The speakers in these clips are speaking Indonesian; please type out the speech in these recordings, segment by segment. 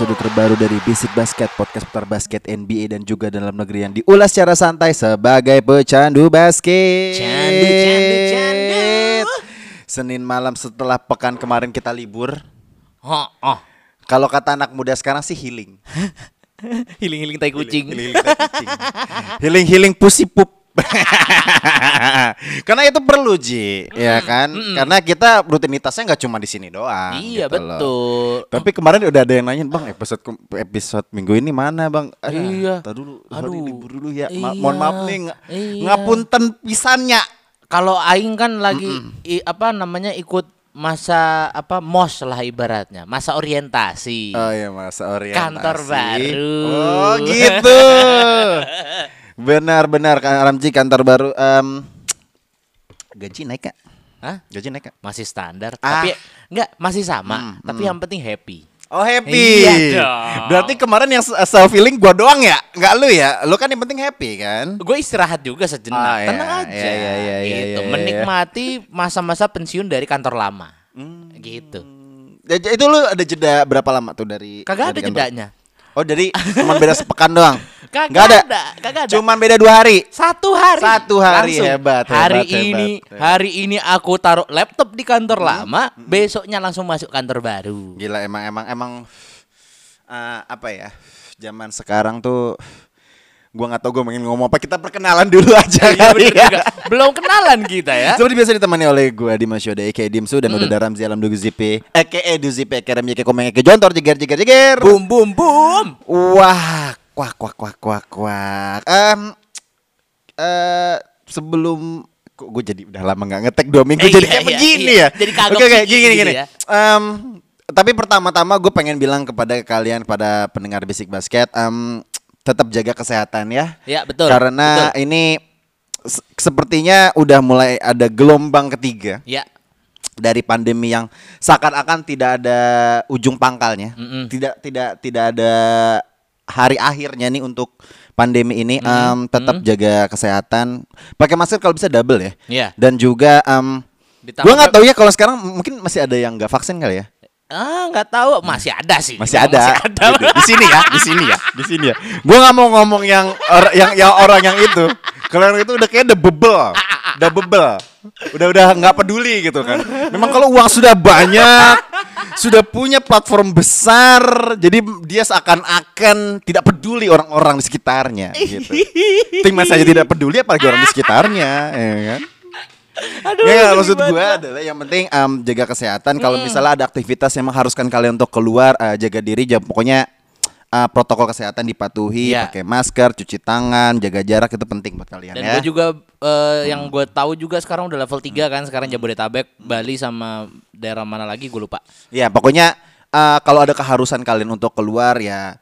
Episode terbaru dari Basic Basket, podcast putar basket NBA dan juga dalam negeri yang diulas secara santai sebagai pecandu basket. Candu, candu, candu. Senin malam setelah pekan kemarin kita libur. Oh, oh. Kalau kata anak muda sekarang sih healing. Healing-healing tai kucing. Healing, healing, kucing. healing, healing pussy poop. Karena itu perlu Ji, ya kan? Karena kita rutinitasnya nggak cuma di sini doang. Iya gitu loh. betul. Tapi kemarin udah ada yang nanyain bang episode episode minggu ini mana bang? Ah, Iya. tar dulu, Aduh. sorry libur dulu ya. Ma- Iya. mohon maaf nih, ng- Iya. ngapunten pisannya. Kalau aing kan lagi i- apa namanya ikut masa apa mos lah ibaratnya, masa orientasi. Oh iya masa orientasi. Kantor baru. Oh gitu. benar benar kan Ramji kantor baru. Em, gaji naik kak? Hah? Gaji naik kak? Masih standar, Ah. tapi enggak masih sama, Hmm, tapi yang penting happy. Oh happy. Iya dong. Berarti kemarin yang self feeling gua doang ya, nggak lu ya? Lu kan yang penting happy kan? Gue istirahat juga sejenak, Ah, iya, tenang aja. iya, iya, iya, iya, gitu, iya, iya. menikmati masa-masa pensiun dari kantor lama. Hmm. Gitu. Ya, Itu lu ada jeda berapa lama tuh dari? Kagak ada kantor? jedanya. Oh dari cuma beda sepekan doang? Kagak Nggak ada. ada, kagak ada. Cuman beda dua hari. Satu hari. Satu hari, hebat, Hari hebat, ini, hebat. hari ini aku taruh laptop di kantor lama, besoknya langsung masuk kantor baru. Gila emang emang emang eh, apa ya? Zaman sekarang tuh gua nggak tahu gua pengen ngomong apa. Kita perkenalan dulu aja Iya kali ya. juga. Belum kenalan kita ya. Seperti biasa ditemani oleh gua di Masyoda Eke Dimsu dan udah ada Ramzi Alam Dugu Zipe Eke Duzipe Eke Rem Eke Komeng Eke Jontor Jeger Jeger Jeger Boom boom boom. Wah Kuak kuak kuak kuak kuak Em, eh Sebelum Kok gue jadi udah lama nggak ngetek dua minggu Eh, Jadi iya, kayak iya, begini iya. ya Jadi kagok Oke oke gini gini gini, gitu gini. ya. Em, Tapi pertama-tama gue pengen bilang kepada kalian Kepada pendengar Basic Basket em, Tetap jaga kesehatan ya Ya, betul, Karena betul. ini se- Sepertinya udah mulai ada gelombang ketiga Ya. dari pandemi yang seakan-akan tidak ada ujung pangkalnya, Mm-mm. tidak tidak tidak ada hari akhirnya nih untuk pandemi ini. Em, tetap jaga kesehatan, pakai masker kalau bisa double ya. Iya. Dan juga Ditambah- gua nggak tahu ya kalau sekarang mungkin masih ada yang nggak vaksin kali ya. Ah, nggak tahu, masih ada sih. Masih ada. Masih ada. Gitu. Di sini ya, di sini ya, di sini ya. Gua nggak mau ngomong yang or- yang yang orang yang itu. Kalau yang itu udah kayak udah bebel, udah bebel, udah udah nggak peduli gitu kan. Memang kalau uang sudah banyak, sudah punya platform besar, jadi dia seakan-akan tidak peduli orang-orang di sekitarnya. Gitu. Tim saja tidak peduli, apalagi orang di sekitarnya, ya kan? Aduh, Ya, maksud gue adalah yang penting em, jaga kesehatan. Kalau misalnya ada aktivitas yang mengharuskan kalian untuk keluar, eh, jaga diri. Jangan pokoknya eh, protokol kesehatan dipatuhi, Iya. pakai masker, cuci tangan, jaga jarak itu penting buat kalian Dan ya. gue juga eh, yang gue tahu juga sekarang udah level 3 kan sekarang Jabodetabek, Bali sama daerah mana lagi gue lupa. Ya pokoknya eh, kalau ada keharusan kalian untuk keluar ya.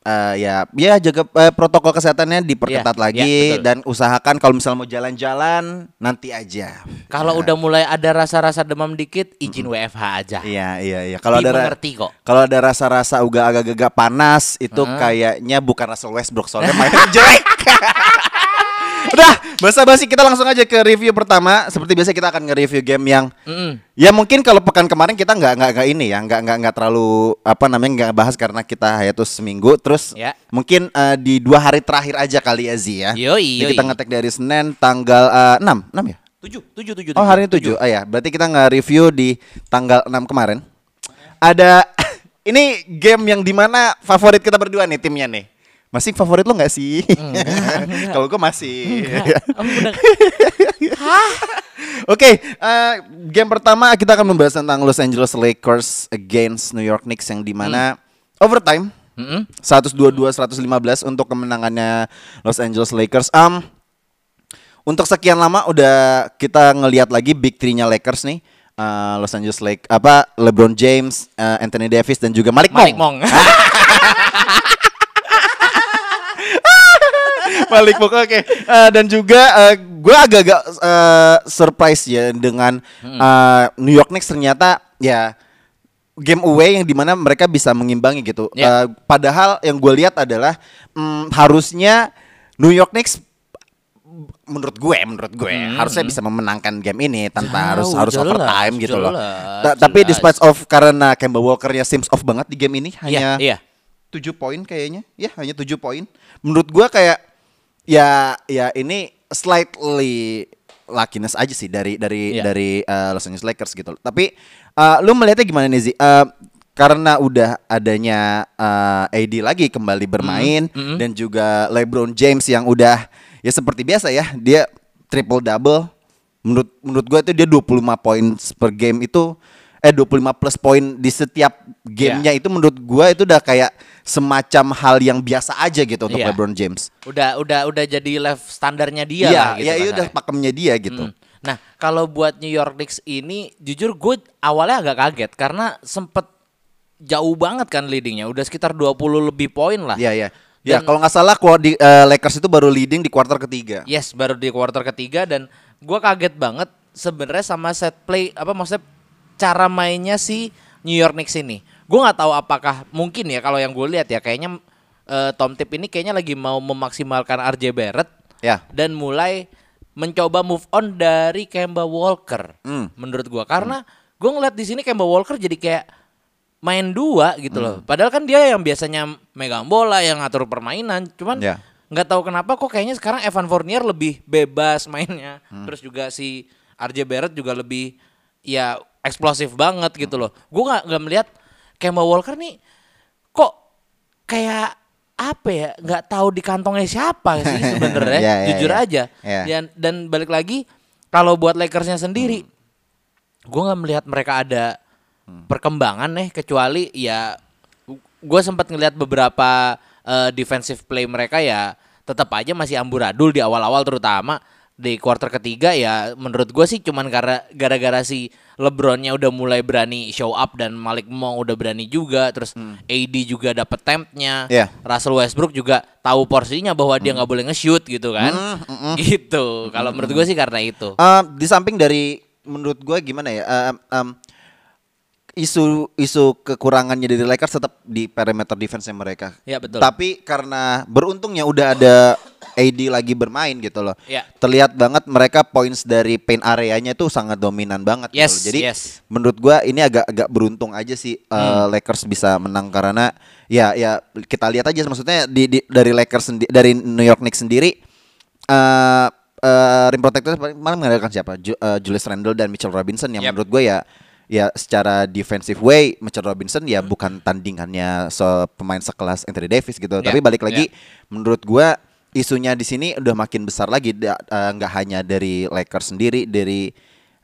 Eh, ya, ya jaga eh, protokol kesehatannya diperketat Iya, lagi betul. dan usahakan kalau misalnya mau jalan-jalan nanti aja. Kalau Ya. udah mulai ada rasa-rasa demam dikit, izin WFH aja. Iya iya iya. Kalau ada kok. Kalau ada rasa-rasa uga agak-agak panas itu kayaknya bukan Russell Westbrook soalnya mainnya jelek. Udah, basa-basi kita langsung aja ke review pertama. Seperti biasa kita akan nge-review game yang Mm-mm. ya mungkin kalau pekan kemarin kita nggak nggak nggak ini ya, nggak nggak nggak terlalu apa namanya nggak bahas karena kita hiatus seminggu. Terus Ya. mungkin eh, di dua hari terakhir aja kali ya Zi ya. Yoi, Jadi kita yoi. ngetek dari Senin tanggal eh, 6, 6 ya? Tujuh, tujuh, tujuh. Oh hari ini 7 Oh ya berarti kita nge-review di tanggal 6 kemarin Ada Ini game yang di mana favorit kita berdua nih timnya nih Masih favorit lo gak sih? Kalau gue masih Oke eh, Game pertama kita akan membahas tentang Los Angeles Lakers Against New York Knicks Yang di mana Overtime Mm-mm. 122-115 untuk kemenangannya Los Angeles Lakers. Um, untuk sekian lama udah kita ngelihat lagi big three-nya Lakers nih. Eh, Los Angeles Lakers apa LeBron James, eh, Anthony Davis dan juga Malik, Malik Monk. Mong. Monk oke. Eh, dan juga gue agak-agak eh, surprise ya dengan eh, New York Knicks ternyata ya game away yang di mana mereka bisa mengimbangi gitu. Ya. Eh, padahal yang gue lihat adalah mm, harusnya New York Knicks menurut gue menurut gue harusnya bisa memenangkan game ini tanpa harus Jauh, harus jelas, overtime gitu loh. jelas, Ta- Tapi jelas. despite of karena Kemba Walker-nya seems off banget di game ini hanya Iya, iya. 7 poin kayaknya. Ya, hanya 7 poin. Menurut gua kayak ya ya ini slightly luckiness aja sih dari dari Iya. dari uh, Los Angeles Lakers gitu. Tapi uh, lu melihatnya gimana nih Zi? Uh, karena udah adanya uh, AD lagi kembali bermain Mm-hmm. dan juga LeBron James yang udah ya seperti biasa ya, dia triple double. Menurut menurut gua itu dia 25 poin per game itu eh 25 plus poin di setiap gamenya itu menurut gua itu udah kayak semacam hal yang biasa aja gitu untuk Iya. LeBron James. Udah udah udah jadi level standarnya dia Iya, lah gitu ya, iya kasarnya. udah pakemnya dia gitu. Hmm. Nah, kalau buat New York Knicks ini jujur gue awalnya agak kaget karena sempet jauh banget kan leadingnya, udah sekitar 20 lebih poin lah. Iya, iya. Ya, Dan- kalau nggak salah di eh, Lakers itu baru leading di kuarter ketiga. Yes, baru di kuarter ketiga dan gua kaget banget sebenarnya sama set play apa maksudnya cara mainnya si New York Knicks ini. Gua nggak tahu apakah mungkin ya kalau yang gue lihat ya kayaknya eh, Tom Tip ini kayaknya lagi mau memaksimalkan RJ Barrett Ya. dan mulai mencoba move on dari Kemba Walker. Hmm. Menurut gua karena gua ngeliat di sini Kemba Walker jadi kayak main dua gitu loh. Hmm. Padahal kan dia yang biasanya megang bola, yang ngatur permainan, cuman Ya. nggak tahu kenapa kok kayaknya sekarang Evan Fournier lebih bebas mainnya. Hmm. Terus juga si RJ Barrett juga lebih ya eksplosif banget gitu loh. Gue nggak nggak melihat Kemba Walker nih kok kayak apa ya nggak tahu di kantongnya siapa sih sebenarnya Ya, ya, jujur ya. aja Ya. dan dan balik lagi kalau buat Lakersnya sendiri Hmm. gue nggak melihat mereka ada perkembangan nih kecuali ya gue sempat ngelihat beberapa eh, defensive play mereka ya tetap aja masih amburadul di awal-awal terutama di kuarter ketiga ya menurut gue sih cuman karena gara-gara si LeBronnya udah mulai berani show up dan Malik Monk udah berani juga terus AD juga dapet tempnya Iya. Russell Westbrook juga tahu porsinya bahwa dia nggak boleh nge-shoot gitu kan gitu kalau menurut gue sih karena itu Eh, di samping dari menurut gue gimana ya? eh, em, isu isu kekurangannya dari Lakers tetap di perimeter defense mereka. Ya, betul. Tapi karena beruntungnya udah ada AD lagi bermain gitu loh. Ya. Terlihat banget mereka points dari paint areanya tuh sangat dominan banget gitu Yes, loh. Jadi yes. menurut gua ini agak agak beruntung aja sih eh, Hmm. Lakers bisa menang karena ya ya kita lihat aja maksudnya di, di- dari Lakers sendi- dari New York Knicks sendiri eh eh, rim protector mana mengandalkan siapa? Ju- eh, Julius Randle dan Mitchell Robinson yang Yep. menurut gue ya ya secara defensive way Mitchell Robinson Hmm. ya bukan tandingannya se pemain sekelas Anthony Davis gitu. Ya, Tapi balik lagi ya. menurut gua isunya di sini udah makin besar lagi eh, nggak hanya dari Lakers sendiri dari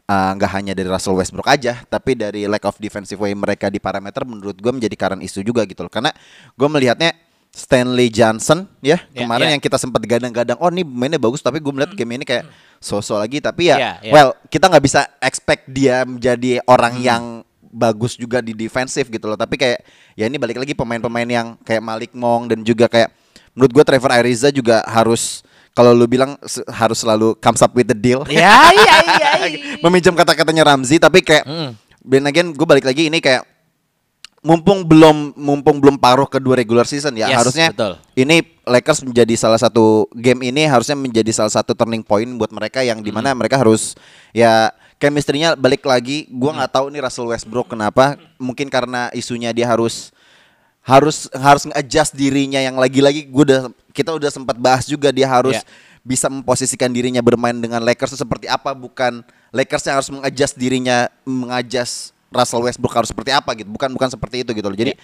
eh, nggak hanya dari Russell Westbrook aja tapi dari lack of defensive way mereka di parameter menurut gua menjadi current isu juga gitu loh karena gue melihatnya Stanley Johnson ya Ya, kemarin ya. yang kita sempat gadang-gadang oh ini mainnya bagus tapi gue melihat game ini kayak sosok lagi tapi ya Ya, ya. well kita nggak bisa expect dia menjadi orang Hmm. yang bagus juga di defensif gitu loh tapi kayak ya ini balik lagi pemain-pemain yang kayak Malik Monk dan juga kayak menurut gue Trevor Ariza juga harus kalau lu bilang harus selalu comes up with the deal ya iya iya iya. meminjam kata-katanya Ramzi tapi kayak Mm. Ben again gue balik lagi ini kayak mumpung belum mumpung belum paruh kedua regular season ya Yes, harusnya betul. ini Lakers menjadi salah satu game ini harusnya menjadi salah satu turning point buat mereka yang di mana mereka harus ya chemistry-nya balik lagi gua nggak tahu nih Russell Westbrook kenapa mungkin karena isunya dia harus harus harus adjust dirinya yang lagi-lagi. Gue udah kita udah sempat bahas juga dia harus Ya. bisa memposisikan dirinya bermain dengan Lakers itu seperti apa bukan Lakers yang harus mengadjust dirinya mengadjust Russell Westbrook harus seperti apa gitu. Bukan bukan seperti itu gitu loh. Jadi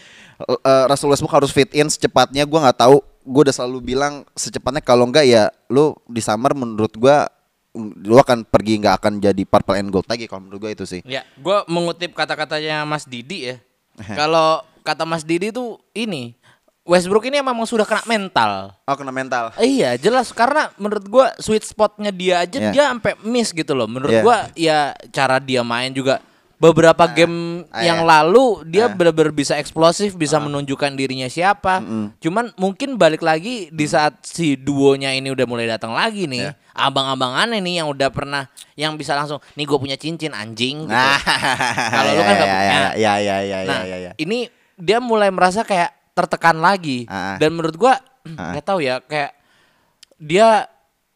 uh, Russell Westbrook harus fit in secepatnya. Gue nggak tahu gue udah selalu bilang secepatnya kalau enggak ya lu di summer menurut gue lu akan pergi nggak akan jadi purple and gold lagi kalau menurut gue itu sih. Ya, gue mengutip kata-katanya Mas Didi ya. Kalau kata Mas Didi tuh ini Westbrook ini memang sudah kena mental. Oh kena mental. Iya jelas karena menurut gua sweet spotnya dia aja Iya. dia sampai miss gitu loh. Menurut Iya. gua ya cara dia main juga beberapa game ah, yang iya. lalu dia Ah. benar-benar bisa eksplosif, bisa menunjukkan dirinya siapa. Cuman mungkin balik lagi di saat si duonya ini udah mulai datang lagi nih, Iya. abang-abangannya nih yang udah pernah yang bisa langsung nih gue punya cincin anjing. Gitu. Nah, Kalau lu kan nggak ya, punya. Ya ya ya ya Nah, ya ya. ini dia mulai merasa kayak tertekan lagi. Ah. dan menurut gua nggak tahu ya kayak dia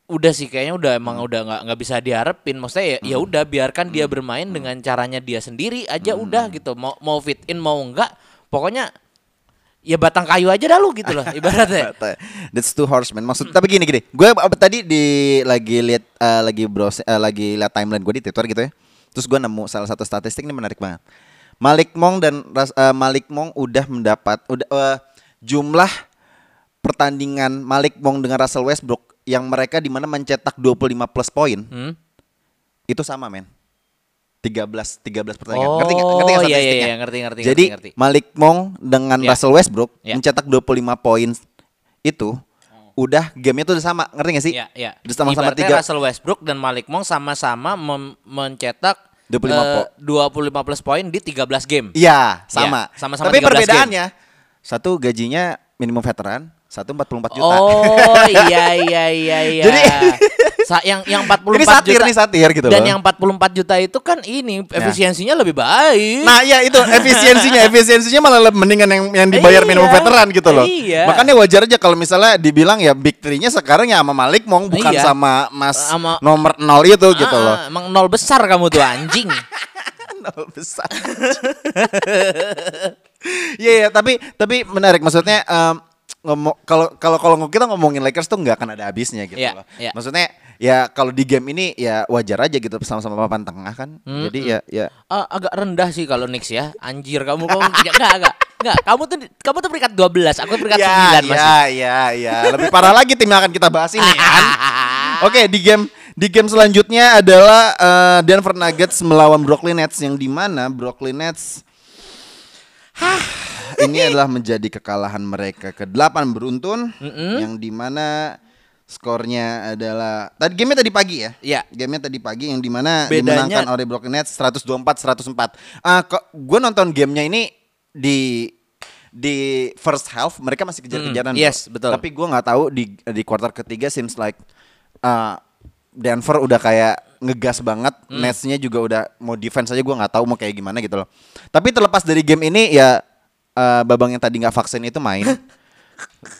udah sih kayaknya udah emang udah nggak nggak bisa diharapin. Maksudnya ya ya udah biarkan dia bermain dengan caranya dia sendiri aja udah gitu. Mau mau fit in mau enggak pokoknya ya batang kayu aja dah lu gitu loh ibaratnya. That's two horsemen. Maksud tapi gini gini. Gue tadi di lagi lihat eh, lagi browse eh, lagi lihat timeline gue di Twitter gitu ya. Terus gue nemu salah satu statistik ini menarik banget. Malik Mong dan eh, Malik Mong udah mendapat udah eh, jumlah pertandingan Malik Mong dengan Russell Westbrook yang mereka di mana mencetak 25 plus poin Hmm? itu sama men. 13 13 pertandingan. Oh, ngerti nggak? Ngerti iya, iya, iya, ngerti, ngerti, Jadi ngerti, ngerti. Malik Mong dengan Ya. Russell Westbrook Ya. mencetak 25 poin itu udah gamenya tuh udah sama, ngerti gak sih? ya ya Udah sama-sama tiga. Russell Westbrook dan Malik Monk sama-sama mencetak 25 eh, po- 25 plus poin di 13 game Iya, sama. Iya, sama-sama Tapi 13 perbedaannya satu gajinya minimum veteran, satu 44 juta. Oh iya iya iya iya. Jadi- Sa- yang yang 44 Ini satir juta. nih, satir gitu Dan loh. yang 44 juta itu kan ini efisiensinya lebih baik. Nah iya itu efisiensinya Efisiensinya malah lebih mendingan yang, yang dibayar Iya, minimum veteran gitu loh iya. Makanya wajar aja kalau misalnya dibilang ya Big Three-nya sekarang ya sama Malik Mong Bukan Iya. sama Mas Sama- nomor nol itu gitu Ah, loh Emang nol besar kamu tuh anjing. Nol besar Iya iya tapi tapi menarik maksudnya em, ngomong kalau kalau kalau kita ngomongin Lakers tuh nggak akan ada habisnya gitu Iya, loh. iya. Maksudnya ya kalau di game ini ya wajar aja gitu sama-sama papan tengah kan. Jadi ya ya Ah, agak rendah sih kalau Knicks ya. Anjir kamu kamu enggak enggak enggak. Enggak, kamu tuh kamu tuh peringkat 12, aku peringkat 9 masih. ya, ya, ya. Lebih parah lagi tim yang akan kita bahas ini kan. Oke, di game di game selanjutnya adalah eh, Denver Nuggets melawan Brooklyn Nets yang di mana Brooklyn Nets ini adalah menjadi kekalahan mereka ke-8 beruntun yang di mana skornya adalah tadi gamenya tadi pagi ya. Iya. Gamenya tadi pagi yang di mana Bedanya- dimenangkan oleh Brooklyn Nets 124 104. Ah, kok gue nonton gamenya ini di di first half mereka masih kejar-kejaran. Mm, yes, betul. Tapi gue nggak tahu di di kuartal ketiga seems like uh, Denver udah kayak ngegas banget, Mm. Nets-nya juga udah mau defense aja gue nggak tahu mau kayak gimana gitu loh. Tapi terlepas dari game ini ya uh, babang yang tadi nggak vaksin itu main,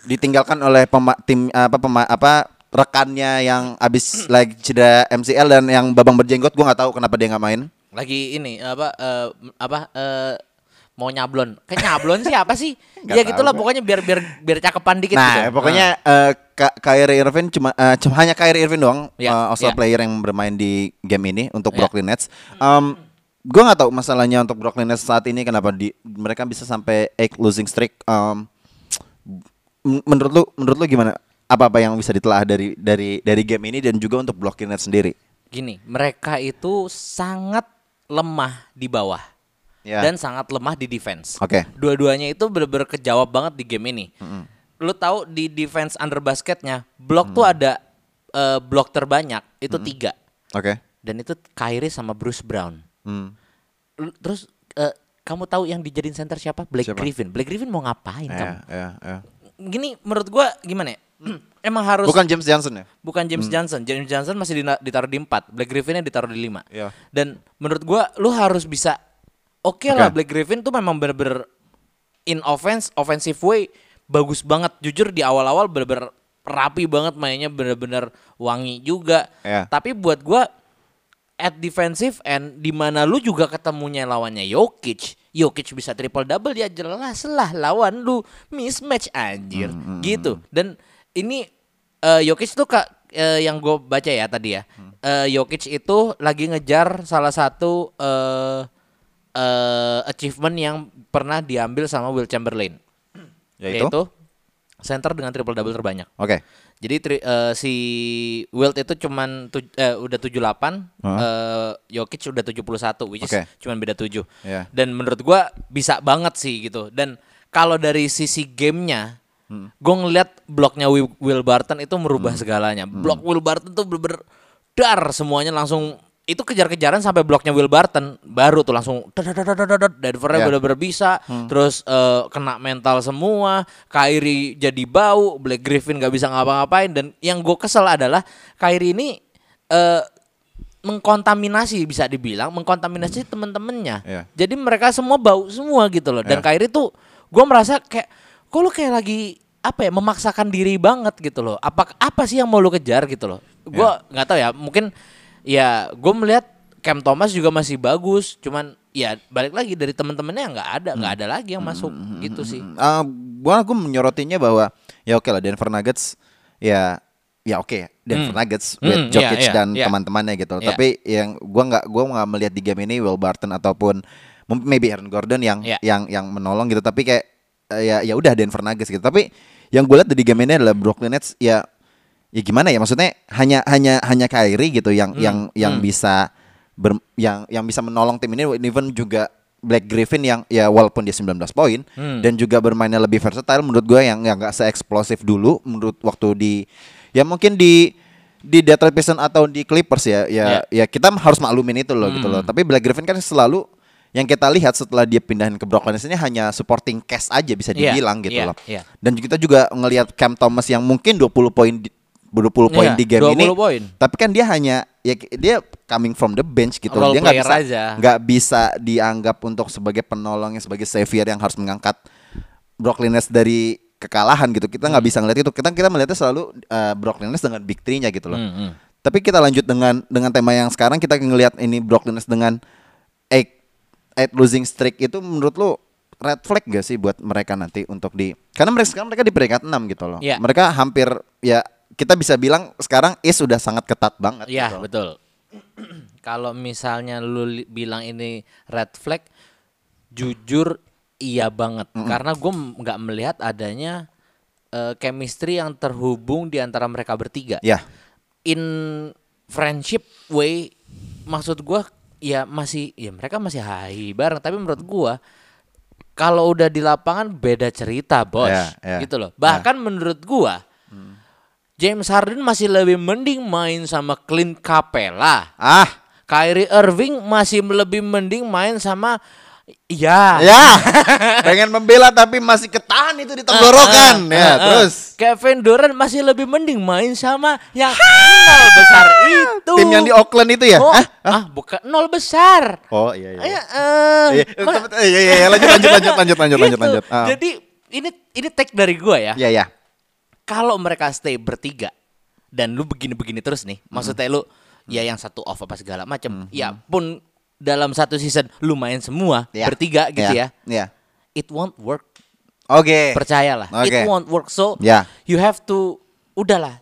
ditinggalkan oleh pema- tim apa pema- apa rekannya yang abis lagi cedera MCL dan yang babang berjenggot gue nggak tahu kenapa dia nggak main. Lagi ini apa eh, apa eh, mau nyablon. Kayak nyablon sih apa sih? Ya gitulah pokoknya biar biar biar cakepan dikit Nah, gitu. pokoknya eh, Ka- Kyrie Irving cuma eh, cuma hanya Kyrie Irving doang Ya, eh, All-Star ya. player yang bermain di game ini untuk Ya. Brooklyn Nets. Um, gue nggak tahu masalahnya untuk Brooklyn Nets saat ini kenapa di mereka bisa sampai eight losing streak. Um, menurut lu menurut lu gimana? Apa-apa yang bisa ditelaah dari dari dari game ini dan juga untuk Brooklyn Nets sendiri? Gini, mereka itu sangat lemah di bawah Ya. dan sangat lemah di defense. Oke. Dua-duanya itu bener-bener kejawab banget di game ini. Lu tahu di defense under basketnya, blok tuh ada eh, blok terbanyak itu tiga Oke. dan itu Kyrie sama Bruce Brown. Hmm. Terus eh, kamu tahu yang dijadiin center siapa? Blake Siapa? Griffin. Blake Griffin mau ngapain kamu? Ya, ya, ya. Gini menurut gua gimana ya? Emang harus Bukan James Johnson ya? bukan James Johnson. James Johnson masih ditaruh di 4, Blake Griffinnya ditaruh di 5. Iya. Dan menurut gua lu harus bisa oke Oke. lah Blake Griffin tuh memang bener-bener in offense, offensive way bagus banget. Jujur di awal-awal bener-bener rapi banget mainnya bener-bener wangi juga. Iya. Tapi buat gua at defensive end di mana lu juga ketemunya lawannya Jokic. Jokic bisa triple double ya jelas lah lawan lu mismatch anjir gitu. Dan ini eh, Jokic tuh kak eh, yang gue baca ya tadi ya. Eh, Jokic itu lagi ngejar salah satu eh eh, achievement yang pernah diambil sama Will Chamberlain. Yaitu? Yaitu center dengan triple double terbanyak. Oke. Jadi tri- eh, si Wilt itu cuman tu- eh, udah 78, eh Jokic udah 71 which is Oke. cuman beda 7. Iya. Dan menurut gua bisa banget sih gitu. Dan kalau dari sisi gamenya, Hmm. gue ngeliat bloknya Will, Barton itu merubah segalanya. Hmm. Blok Will Barton tuh bener-bener dar semuanya langsung itu kejar-kejaran sampai bloknya Will Barton baru tuh langsung Denvernya Ya. bener-bener bisa terus eh, kena mental semua Kyrie jadi bau Black Griffin gak bisa ngapa-ngapain dan yang gue kesel adalah Kyrie ini eh, mengkontaminasi bisa dibilang mengkontaminasi temen-temennya Iya. jadi mereka semua bau semua gitu loh dan Iya. Kyrie tuh gue merasa kayak kok lu kayak lagi apa ya memaksakan diri banget gitu loh apa apa sih yang mau lu kejar gitu loh gue Iya. nggak tahu ya mungkin ya gue melihat Cam Thomas juga masih bagus cuman ya balik lagi dari temen-temennya nggak ada nggak Hmm. ada lagi yang masuk gitu sih Ah, gua gue menyorotinya bahwa ya oke lah Denver Nuggets ya ya oke Denver Hmm. Nuggets Hmm, with iya, Jokic iya, dan iya. teman-temannya gitu. Iya. Tapi yang gua nggak gua nggak melihat di game ini Will Barton ataupun maybe Aaron Gordon yang Iya. yang yang menolong gitu. Tapi kayak eh, ya ya udah Denver Nuggets gitu. Tapi yang gue lihat di game ini adalah Brooklyn Nets ya ya gimana ya maksudnya hanya hanya hanya Kyrie gitu yang Hmm, yang yang hmm. bisa ber- yang yang bisa menolong tim ini even juga Black Griffin yang ya walaupun dia 19 poin Hmm. dan juga bermainnya lebih versatile menurut gue yang yang nggak se-eksplosif dulu menurut waktu di ya mungkin di di Detroit Pistons atau di Clippers ya ya ya kita harus maklumin itu loh gitu loh. Hmm. Tapi Black Griffin kan selalu yang kita lihat setelah dia pindahin ke Brooklyn ini hanya supporting cast aja bisa Iya, dibilang gitu iya, loh. iya. Dan kita juga ngelihat Cam Thomas yang mungkin 20 poin di 20 poin Iya, di game 20 ini. poin. Tapi kan dia hanya ya dia coming from the bench gitu. Role dia nggak bisa nggak bisa dianggap untuk sebagai penolong yang sebagai savior yang harus mengangkat Brooklyn Nets dari kekalahan gitu. Kita nggak bisa ngeliat itu. Kita kita melihatnya selalu uh, Brooklyn Nets dengan big three-nya gitu loh. Hmm, hmm. Tapi kita lanjut dengan dengan tema yang sekarang kita ngelihat ini Brooklyn Nets dengan eight, eight losing streak itu menurut lu red flag gak sih buat mereka nanti untuk di karena mereka sekarang mereka di peringkat 6 gitu loh. Iya. Mereka hampir ya kita bisa bilang sekarang East sudah sangat ketat banget Iya gitu. betul. Kalau misalnya lu bilang ini red flag, jujur iya banget. Karena gue nggak melihat adanya eh, chemistry yang terhubung di antara mereka bertiga. Ya. In friendship way, maksud gue ya masih ya mereka masih hai bareng. Tapi menurut gue kalau udah di lapangan beda cerita bos, Ya, ya, gitu loh. Bahkan menurut gua James Harden masih lebih mending main sama Clint Capella. Ah, Kyrie Irving masih lebih mending main sama ya. ya. Pengen membela tapi masih ketahan itu di tenggorokan. Ah, ya, ah, ah. terus Kevin Durant masih lebih mending main sama yang nol besar itu. tim yang di Oakland itu ya? Oh, Hah? ah, bukan nol besar. Oh iya iya. Ayo, eh, Iya, iya, iya, iya, iya, lanjut lanjut lanjut lanjut lanjut lanjut lanjut. Ah. Jadi ini ini take dari gua ya. Iya, iya. Kalau mereka stay bertiga dan lu begini-begini terus nih, maksudnya lu ya yang satu off apa segala macam, ya pun dalam satu season lu main semua Iya. bertiga gitu Iya, ya, Iya. it won't work. Oke. Percayalah, Oke. it won't work. So Ya. you have to udahlah,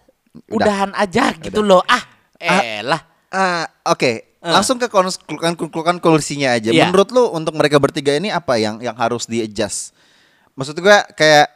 Udah. udahan aja gitu Udah. loh. Ah, elah. Ah, oke. Ah. Langsung ke konklukan konklukan konklusinya aja. Iya. Menurut lu untuk mereka bertiga ini apa yang yang harus di adjust? Maksud gua kayak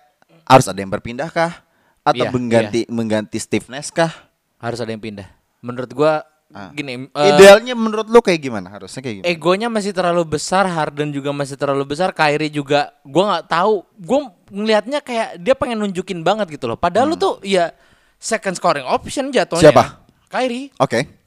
harus ada yang berpindah kah? Atau Iya, mengganti mengganti Steve Nash kah? Harus ada yang pindah. Menurut gua Ah. gini, eh, Idealnya menurut lu kayak gimana? Harusnya kayak gimana? egonya masih terlalu besar, Harden juga masih terlalu besar, Kyrie juga gua nggak tahu. Gua ngelihatnya kayak dia pengen nunjukin banget gitu loh. Padahal lu tuh ya second scoring option jatuhnya. Hmm. Siapa? Kyrie. Oke.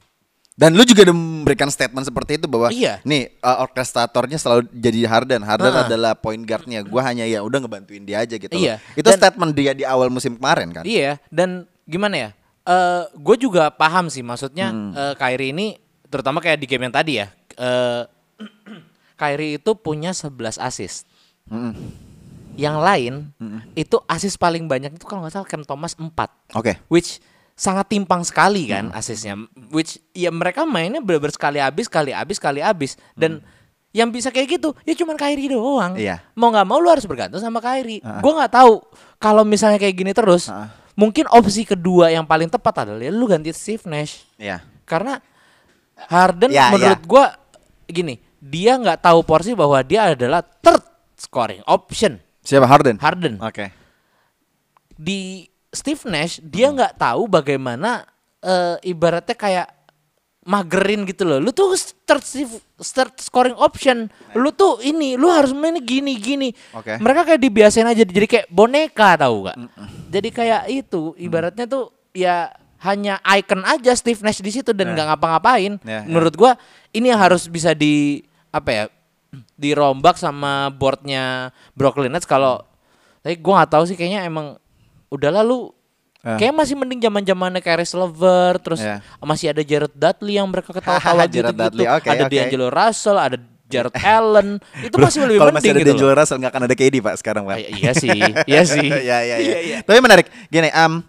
Dan lu juga udah memberikan statement seperti itu bahwa Iya. nih uh, orkestratornya selalu jadi Harden. Harden Heeh. adalah point guardnya. Gua hanya ya udah ngebantuin dia aja gitu. loh. Iya. Itu Dan- statement dia di awal musim kemarin kan? Iya, dan gimana ya? Eh gue juga paham sih maksudnya Hmm. eh, Kyrie ini terutama kayak di game yang tadi ya. Eh Kyrie itu punya 11 assist. Mm-mm. Yang lain itu assist paling banyak itu kalau nggak salah Cam Thomas 4. Oke. which sangat timpang sekali kan Hmm. asisnya which ya mereka mainnya bener-bener sekali habis sekali habis sekali habis dan yang bisa kayak gitu ya cuman Kyrie doang Hmm. Iya. mau nggak mau lu harus bergantung sama Kyrie gua nggak tahu kalau misalnya kayak gini terus Ah. mungkin opsi kedua yang paling tepat adalah ya lu ganti Steve Nash Iya. karena Harden Ya, menurut ya. gua gini dia nggak tahu porsi bahwa dia adalah third scoring option Siapa Harden? Harden Oke. di Steve Nash dia nggak tahu bagaimana eh, ibaratnya kayak magerin gitu loh. Lu tuh start, start scoring option. Lu tuh ini, lu harus main gini gini. Oke. Mereka kayak dibiasain aja jadi kayak boneka tahu gak? Jadi kayak itu ibaratnya tuh ya hanya icon aja Steve Nash di situ dan nggak ngapa-ngapain. Ya, ya. Menurut gua ini yang harus bisa di apa ya? dirombak sama boardnya Brooklyn Nets kalau tapi gua nggak tahu sih kayaknya emang udahlah lu Ya. Kayak masih mending zaman zamannya Caris Lever, terus Ya. masih ada Jared Dudley yang mereka ketawa-tawa gitu, Dudley, oke, ada oke. D'Angelo Russell, ada Jared Allen, itu masih lebih Kalau penting masih ada gitu D'Angelo. Russell nggak akan ada KD pak sekarang pak. Ah, iya sih, iya sih. ya, ya, ya. Tapi menarik. Gini, um,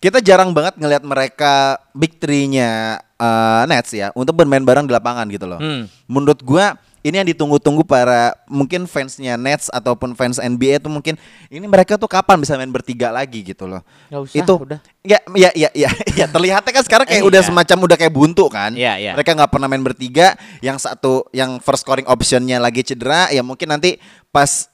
kita jarang banget ngelihat mereka big three-nya uh, Nets ya untuk bermain bareng di lapangan gitu loh. Hmm. Menurut gua ini yang ditunggu-tunggu para mungkin fansnya Nets ataupun fans NBA tuh mungkin ini mereka tuh kapan bisa main bertiga lagi gitu loh. Nggak usah, Itu udah. ya ya ya ya, ya terlihatnya kan sekarang kayak Eh, udah iya. semacam udah kayak buntu kan. Iya, iya. Mereka nggak pernah main bertiga, yang satu yang first scoring optionnya lagi cedera, ya mungkin nanti pas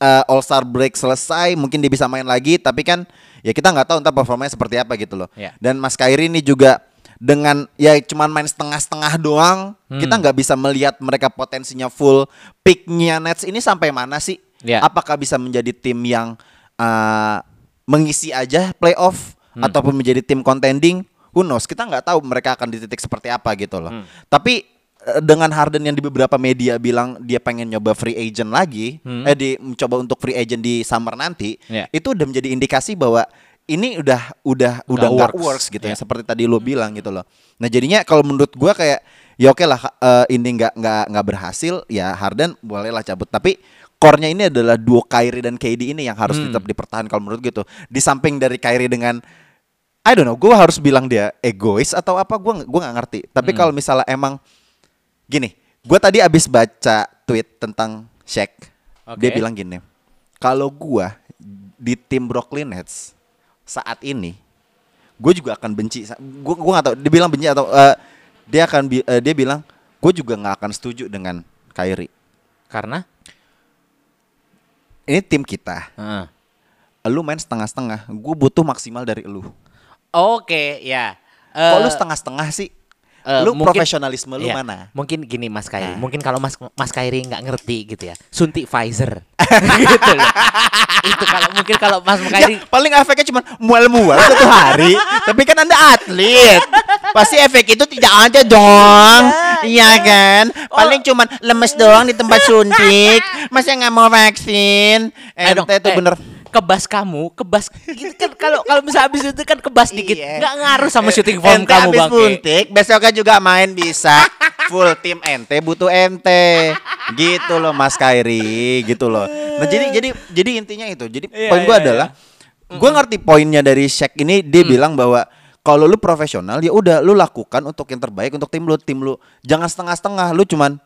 uh, All Star break selesai mungkin dia bisa main lagi, tapi kan ya kita nggak tahu ntar performanya seperti apa gitu loh. Iya. Dan Mas Kairi ini juga dengan ya cuman main setengah-setengah doang, Hmm. kita nggak bisa melihat mereka potensinya full. Peaknya Nets ini sampai mana sih? Iya. Apakah bisa menjadi tim yang uh, mengisi aja playoff Hmm. ataupun menjadi tim contending? Who knows? Kita nggak tahu mereka akan di titik seperti apa gitu loh. Hmm. Tapi eh, dengan Harden yang di beberapa media bilang dia pengen nyoba free agent lagi, eh di mencoba untuk free agent di summer nanti, Hmm. Iya. itu udah menjadi indikasi bahwa ini udah udah udah nggak works. works gitu ya Iya. seperti tadi lo bilang gitu loh. Nah jadinya kalau menurut gua kayak ya oke lah eh, ini nggak nggak nggak berhasil ya Harden bolehlah cabut tapi core-nya ini adalah duo Kyrie dan KD ini yang harus Hmm. tetap dipertahankan kalau menurut gitu. Di samping dari Kyrie dengan I don't know, gue harus bilang dia egois atau apa gue gue nggak ngerti. Tapi Hmm. kalau misalnya emang gini, gue tadi abis baca tweet tentang Shaq, dia Oke. bilang gini, kalau gue di tim Brooklyn Nets saat ini, gue juga akan benci. Gue gue nggak tahu, dia bilang benci atau eh, dia akan bi- eh, dia bilang gue juga nggak akan setuju dengan Kyrie. Karena Ini tim kita, Heeh. lu main setengah-setengah, gue butuh maksimal dari lu. Oke, ya. Kok Eh, lu setengah-setengah sih? Eh, lu mungkin- profesionalisme lu iya, mana? Mungkin gini Mas Kairi, Nah. mungkin kalau Mas Mas Kairi nggak ngerti gitu ya, suntik Pfizer. gitu loh. Itu kalau mungkin kalau Mas Kairi Ya, paling efeknya cuma mual-mual satu hari. Tapi kan anda atlet, pasti efek itu tidak ada dong, iya kan? Paling cuma lemes doang di tempat suntik. Masa nggak mau vaksin? Eh, itu eh, bener. Kebas kamu, kebas gitu kan kalau kalau bisa habis itu kan kebas dikit, Iya. nggak ngaruh sama shooting form Ente kamu bang. suntik, besoknya juga main bisa. Full tim ente butuh ente. Gitu loh Mas Kairi, gitu loh. Nah, jadi jadi jadi intinya itu. Jadi Iya, poin gua iya, adalah gua ngerti poinnya dari Shaq ini dia Mm. bilang bahwa kalau lu profesional ya udah lu lakukan untuk yang terbaik untuk tim lu, tim lu. Jangan setengah-setengah, lu cuman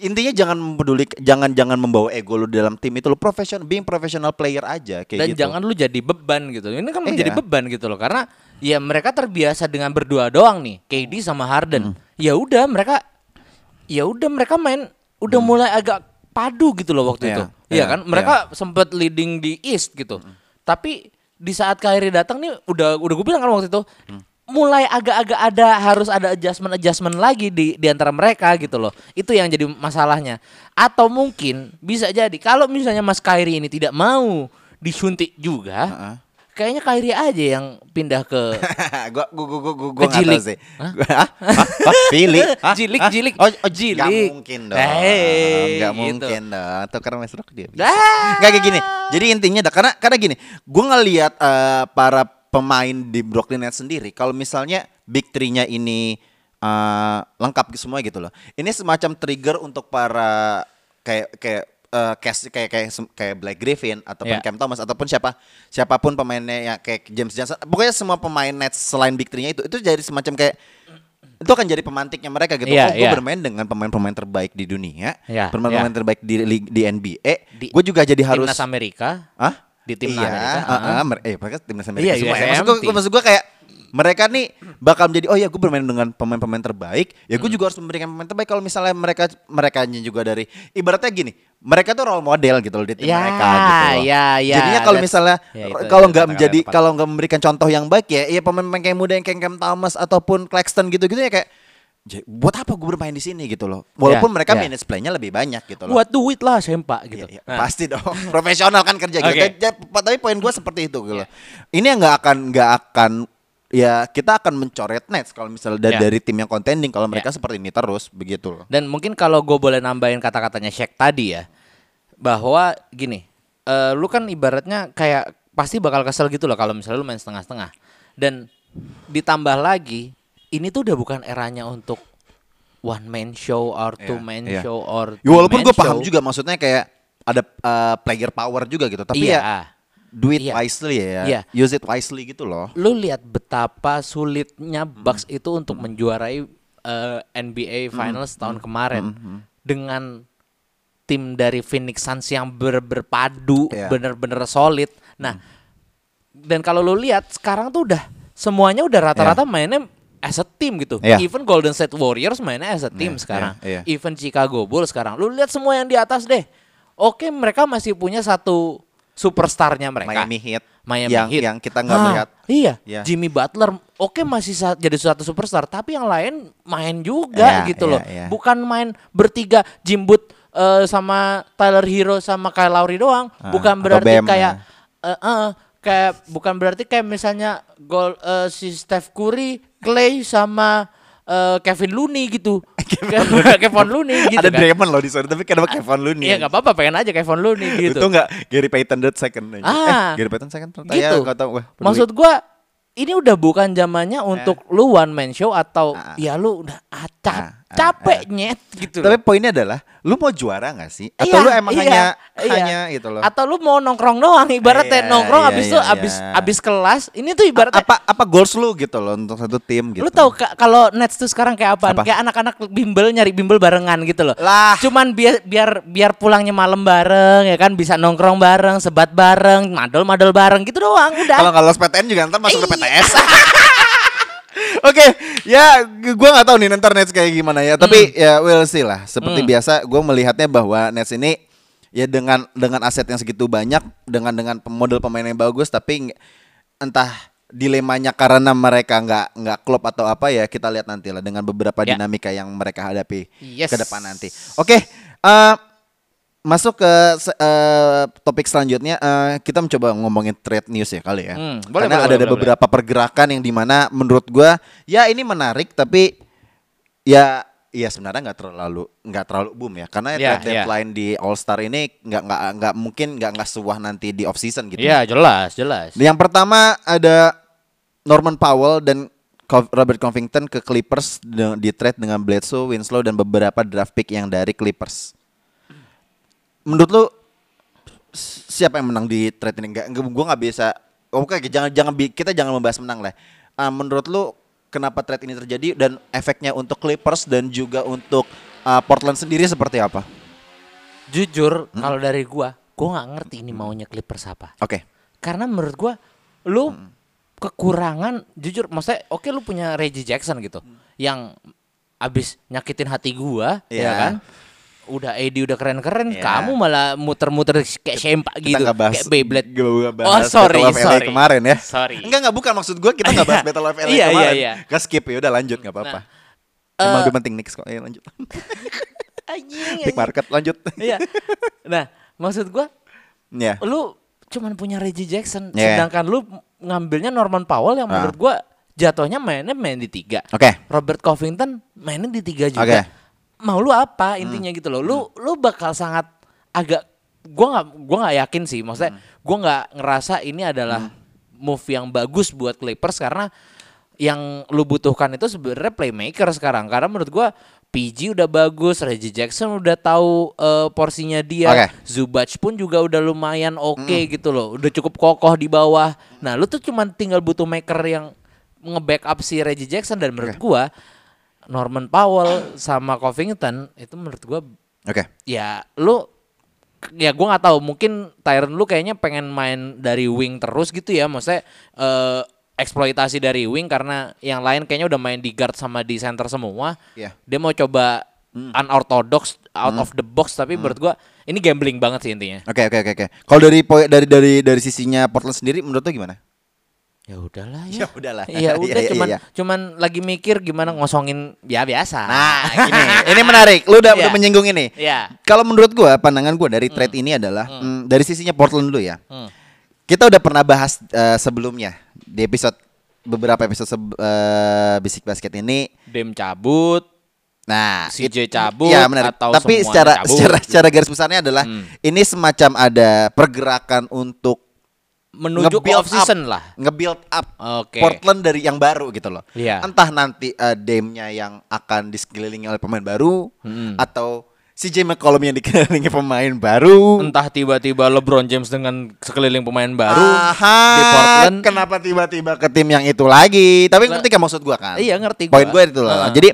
intinya jangan peduli jangan jangan membawa ego lu dalam tim itu lu profesional being professional player aja kayak Dan gitu. jangan lu jadi beban gitu. Ini kan menjadi Iya. beban gitu loh karena ya mereka terbiasa dengan berdua doang nih, KD sama Harden. Ya udah mereka ya udah mereka main udah mulai agak padu gitu loh waktu Iya, itu. iya, Iya kan? Mereka sempat leading di East gitu. Tapi di saat Kyrie datang nih udah udah gue bilang kan waktu itu mulai agak-agak ada harus ada adjustment adjustment lagi di di antara mereka gitu loh. Itu yang jadi masalahnya. Atau mungkin bisa jadi kalau misalnya Mas Kyrie ini tidak mau disuntik juga, Heeh. kayaknya Kyrie aja yang pindah ke gua gua gua gua gua, gua Ke jilik. sih. Hah? Jilik? Jilik, jilik. Oh, oh Jilik. Gak mungkin dong. Hei, Gak gitu. mungkin dong. Tuker Westbrook dia bisa. Gak kayak gini. Jadi intinya dah karena karena gini, gua ngelihat eh, para pemain di Brooklyn Nets sendiri kalau misalnya big three-nya ini eh, lengkap semua gitu loh. Ini semacam trigger untuk para kayak kayak eh, cast kayak kayak kayak Black Griffin ataupun Ya. Cam Thomas ataupun siapa siapa pun pemainnya yang kayak James Johnson. Pokoknya semua pemain Nets selain big three-nya itu itu jadi semacam kayak itu akan jadi pemantiknya mereka gitu. Iya, oh, gue iya. bermain dengan pemain-pemain terbaik di dunia, Iya, pemain-pemain iya. terbaik di di NBA. Di Gue juga jadi harus timnas Amerika. Hah? Di timnas iya, Amerika, ah, mer- eh mereka timnas Amerika Iya, semua. ya. Maksud gue, team. maksud gue kayak mereka nih bakal menjadi oh ya gue bermain dengan pemain-pemain terbaik ya gue Hmm. juga harus memberikan pemain terbaik kalau misalnya mereka mereka juga dari ibaratnya gini mereka tuh role model gitu loh di tim Ya, mereka gitu loh. ya, ya, jadinya kalau misalnya ya, itu- kalau nggak menjadi kalau nggak memberikan contoh yang baik ya ya pemain-pemain kayak muda yang kayak Cam Thomas ataupun Claxton gitu-gitu ya kayak buat apa gue bermain di sini gitu loh. Walaupun Ya, mereka ya. minutes play-nya lebih banyak gitu loh. Buat duit lah sempak gitu. Iya, iya. Nah, Pasti dong. Profesional kan kerja gitu. Ja- ja- Tapi poin gue seperti itu gitu loh. Ini yang nggak akan nggak akan ya kita akan mencoret Nets kalau misalnya da- Ya. dari tim yang contending kalau mereka Ya. seperti ini terus begitu loh. Dan mungkin kalau gue boleh nambahin kata-katanya Shaq tadi ya, bahwa gini, eh, lu kan ibaratnya kayak pasti bakal kesel gitu loh kalau misalnya lu main setengah-setengah. Dan ditambah lagi, ini tuh udah bukan eranya untuk one man show or two Iya, man iya. show or Ya, walaupun two-man gue paham show. juga maksudnya kayak ada uh, player power juga gitu. Tapi Iya. ya do it Iya. wisely ya. Iya. Use it wisely gitu loh. lu lihat betapa sulitnya Bucks itu untuk menjuarai eh, NBA Finals tahun kemarin dengan tim dari Phoenix Suns yang ber- berpadu Iya. bener-bener solid. Nah, dan kalau lu lihat sekarang tuh udah semuanya udah rata-rata mainnya as a team gitu. Iya. Even Golden State Warriors mainnya as a team Iya, sekarang. iya, iya. Even Chicago Bulls sekarang. Lu lihat semua yang di atas deh. Oke, mereka masih punya satu superstarnya mereka. Miami Heat Miami yang Heat. yang kita nggak melihat. Iya, Iya. Jimmy Butler oke masih sa- jadi suatu superstar, tapi yang lain main juga Iya, gitu iya, loh. iya. Bukan main bertiga Jimbut eh, sama Tyler Hero sama Kyle Lowry doang, Ah, bukan berarti kayak ya. eh, eh, kayak bukan berarti kayak misalnya gol eh, si Steph Curry, Clay sama eh, Kevin Looney gitu. Kevin Looney gitu ada kan. Draymond loh di sana tapi kenapa Kevin Looney? Iya nggak apa-apa pengen aja Kevin Looney gitu. Itu nggak Gary Payton the second aja. Ah. eh, Gary Payton second ternyata ya, gitu. nggak tahu. Wah, peduli. Maksud gua ini udah bukan zamannya untuk lu one man show atau Ah. ya lu udah ah, cap- Ah, ah, capek nyet gitu. Tapi poinnya adalah, lu mau juara nggak sih? Atau Iya, lu emang iya, hanya iya. hanya gitu loh? Atau lu mau nongkrong doang ibaratnya Iya, nongkrong iya, abis iya, tuh abis iya. abis kelas ini tuh ibaratnya apa apa goals lu gitu loh untuk satu tim gitu? Lu tahu ka- kalau Nets tuh sekarang kayak apa? Apa? Kayak anak-anak bimbel nyari bimbel barengan gitu loh. Lah. Cuman biar biar biar pulangnya malam bareng ya kan bisa nongkrong bareng, sebat bareng, madol-madol bareng gitu doang udah. Kalau lolos PTN juga ntar masuk ke Iya. PTS. Oke, ya g- gua nggak tahu nih ntar Nets kayak gimana ya. Tapi ya we'll see lah. Seperti Hmm. biasa, gua melihatnya bahwa Nets ini ya dengan dengan aset yang segitu banyak, dengan dengan model pemain yang bagus, tapi entah dilemanya karena mereka nggak nggak klub atau apa ya kita lihat nanti lah dengan beberapa Ya. dinamika yang mereka hadapi Yes. ke depan nanti. Oke, eh, masuk ke eh, topik selanjutnya eh, kita mencoba ngomongin trade news ya kali ya. Hmm, boleh, Karena boleh, ada, boleh, ada beberapa pergerakan yang di mana menurut gua ya ini menarik tapi ya Iya sebenarnya nggak terlalu nggak terlalu boom ya karena Iya, trade iya. deadline di All Star ini nggak nggak nggak mungkin nggak nggak sebuah nanti di off season gitu. Iya, jelas, jelas. Yang pertama ada Norman Powell dan Robert Covington ke Clippers di trade dengan Bledsoe, Winslow dan beberapa draft pick yang dari Clippers. Menurut lu siapa yang menang di trade ini? Enggak, gue nggak bisa. Oke, jangan jangan bi- kita jangan membahas menang lah. Ah, menurut lu kenapa trade ini terjadi dan efeknya untuk Clippers dan juga untuk ah, Portland sendiri seperti apa? Jujur, Hmm. kalau dari gua, gua nggak ngerti ini maunya Clippers apa. Oke. Karena menurut gua lu Hmm. kekurangan jujur maksudnya oke lu punya Reggie Jackson gitu yang abis nyakitin hati gua ya Iya. kan udah AD udah keren-keren Iya. kamu malah muter-muter kayak sempak Kita gitu nggak bahas kayak Beyblade oh sorry Battle of LA sorry kemarin ya. sorry Enggak enggak bukan maksud gue kita nggak bahas Battle of LA Iya, kemarin. iya, iya. Gak skip ya udah lanjut nggak apa-apa. Nah, Emang eh, lebih penting Knicks kok. Ayo lanjut. Anjing, Big market lanjut. iya nah maksud gua Iya. lu cuman punya Reggie Jackson Iya. sedangkan lu ngambilnya Norman Powell yang Ah. menurut gua jatuhnya mainnya main di tiga Oke. Robert Covington mainnya di tiga juga. Oke. Hmm. Mau lu apa intinya gitu loh. Lu lu bakal sangat agak gua nggak gua nggak yakin sih. Maksudnya Hmm. gua nggak ngerasa ini adalah move yang bagus buat Clippers karena yang lu butuhkan itu sebenarnya playmaker sekarang. Karena menurut gua PG udah bagus, Reggie Jackson udah tahu eh, porsinya dia, Oke. Zubac pun juga udah lumayan oke gitu loh, udah cukup kokoh di bawah. Nah, lu tuh cuman tinggal butuh maker yang nge-backup si Reggie Jackson dan menurut gua Norman Powell sama Covington itu menurut gua Oke. ya lu ya gua nggak tahu mungkin Tyron lu kayaknya pengen main dari wing terus gitu ya maksudnya eh, eksploitasi dari wing karena yang lain kayaknya udah main di guard sama di center semua Iya. dia mau coba unorthodox out of the box tapi menurut gua ini gambling banget sih intinya Oke oke oke oke. Kalau dari dari dari dari sisinya Portland sendiri menurut lu gimana? Ya udahlah ya. Ya udahlah. Iya udah Iya, iya, cuman iya. cuman lagi mikir gimana ngosongin ya biasa. Nah, ini ini menarik. Lu udah, Iya. udah menyinggung ini. Iya. Kalau menurut gua, pandangan gua dari trade ini adalah mm, dari sisinya Portland dulu ya. Hmm. Kita udah pernah bahas eh, sebelumnya di episode beberapa episode seb- eh, bisik basket ini. Dem cabut, Nah, CJ cabut Iya, menarik. atau Tapi secara cabut? secara secara garis besarnya adalah Hmm. ini semacam ada pergerakan untuk menuju ke off season up, lah. nge-build up Oke. Portland dari yang baru gitu loh. Iya. Entah nanti uh, Dame-nya yang akan disekelilingi oleh pemain baru Hmm. atau CJ McCollum yang dikelilingi pemain baru. Entah tiba-tiba LeBron James dengan sekeliling pemain baru Aha, di Portland. Kenapa tiba-tiba ke tim yang itu lagi? Tapi ngerti kan maksud gua kan? Iya, ngerti Poin gua. gue itu loh. Heeh. Jadi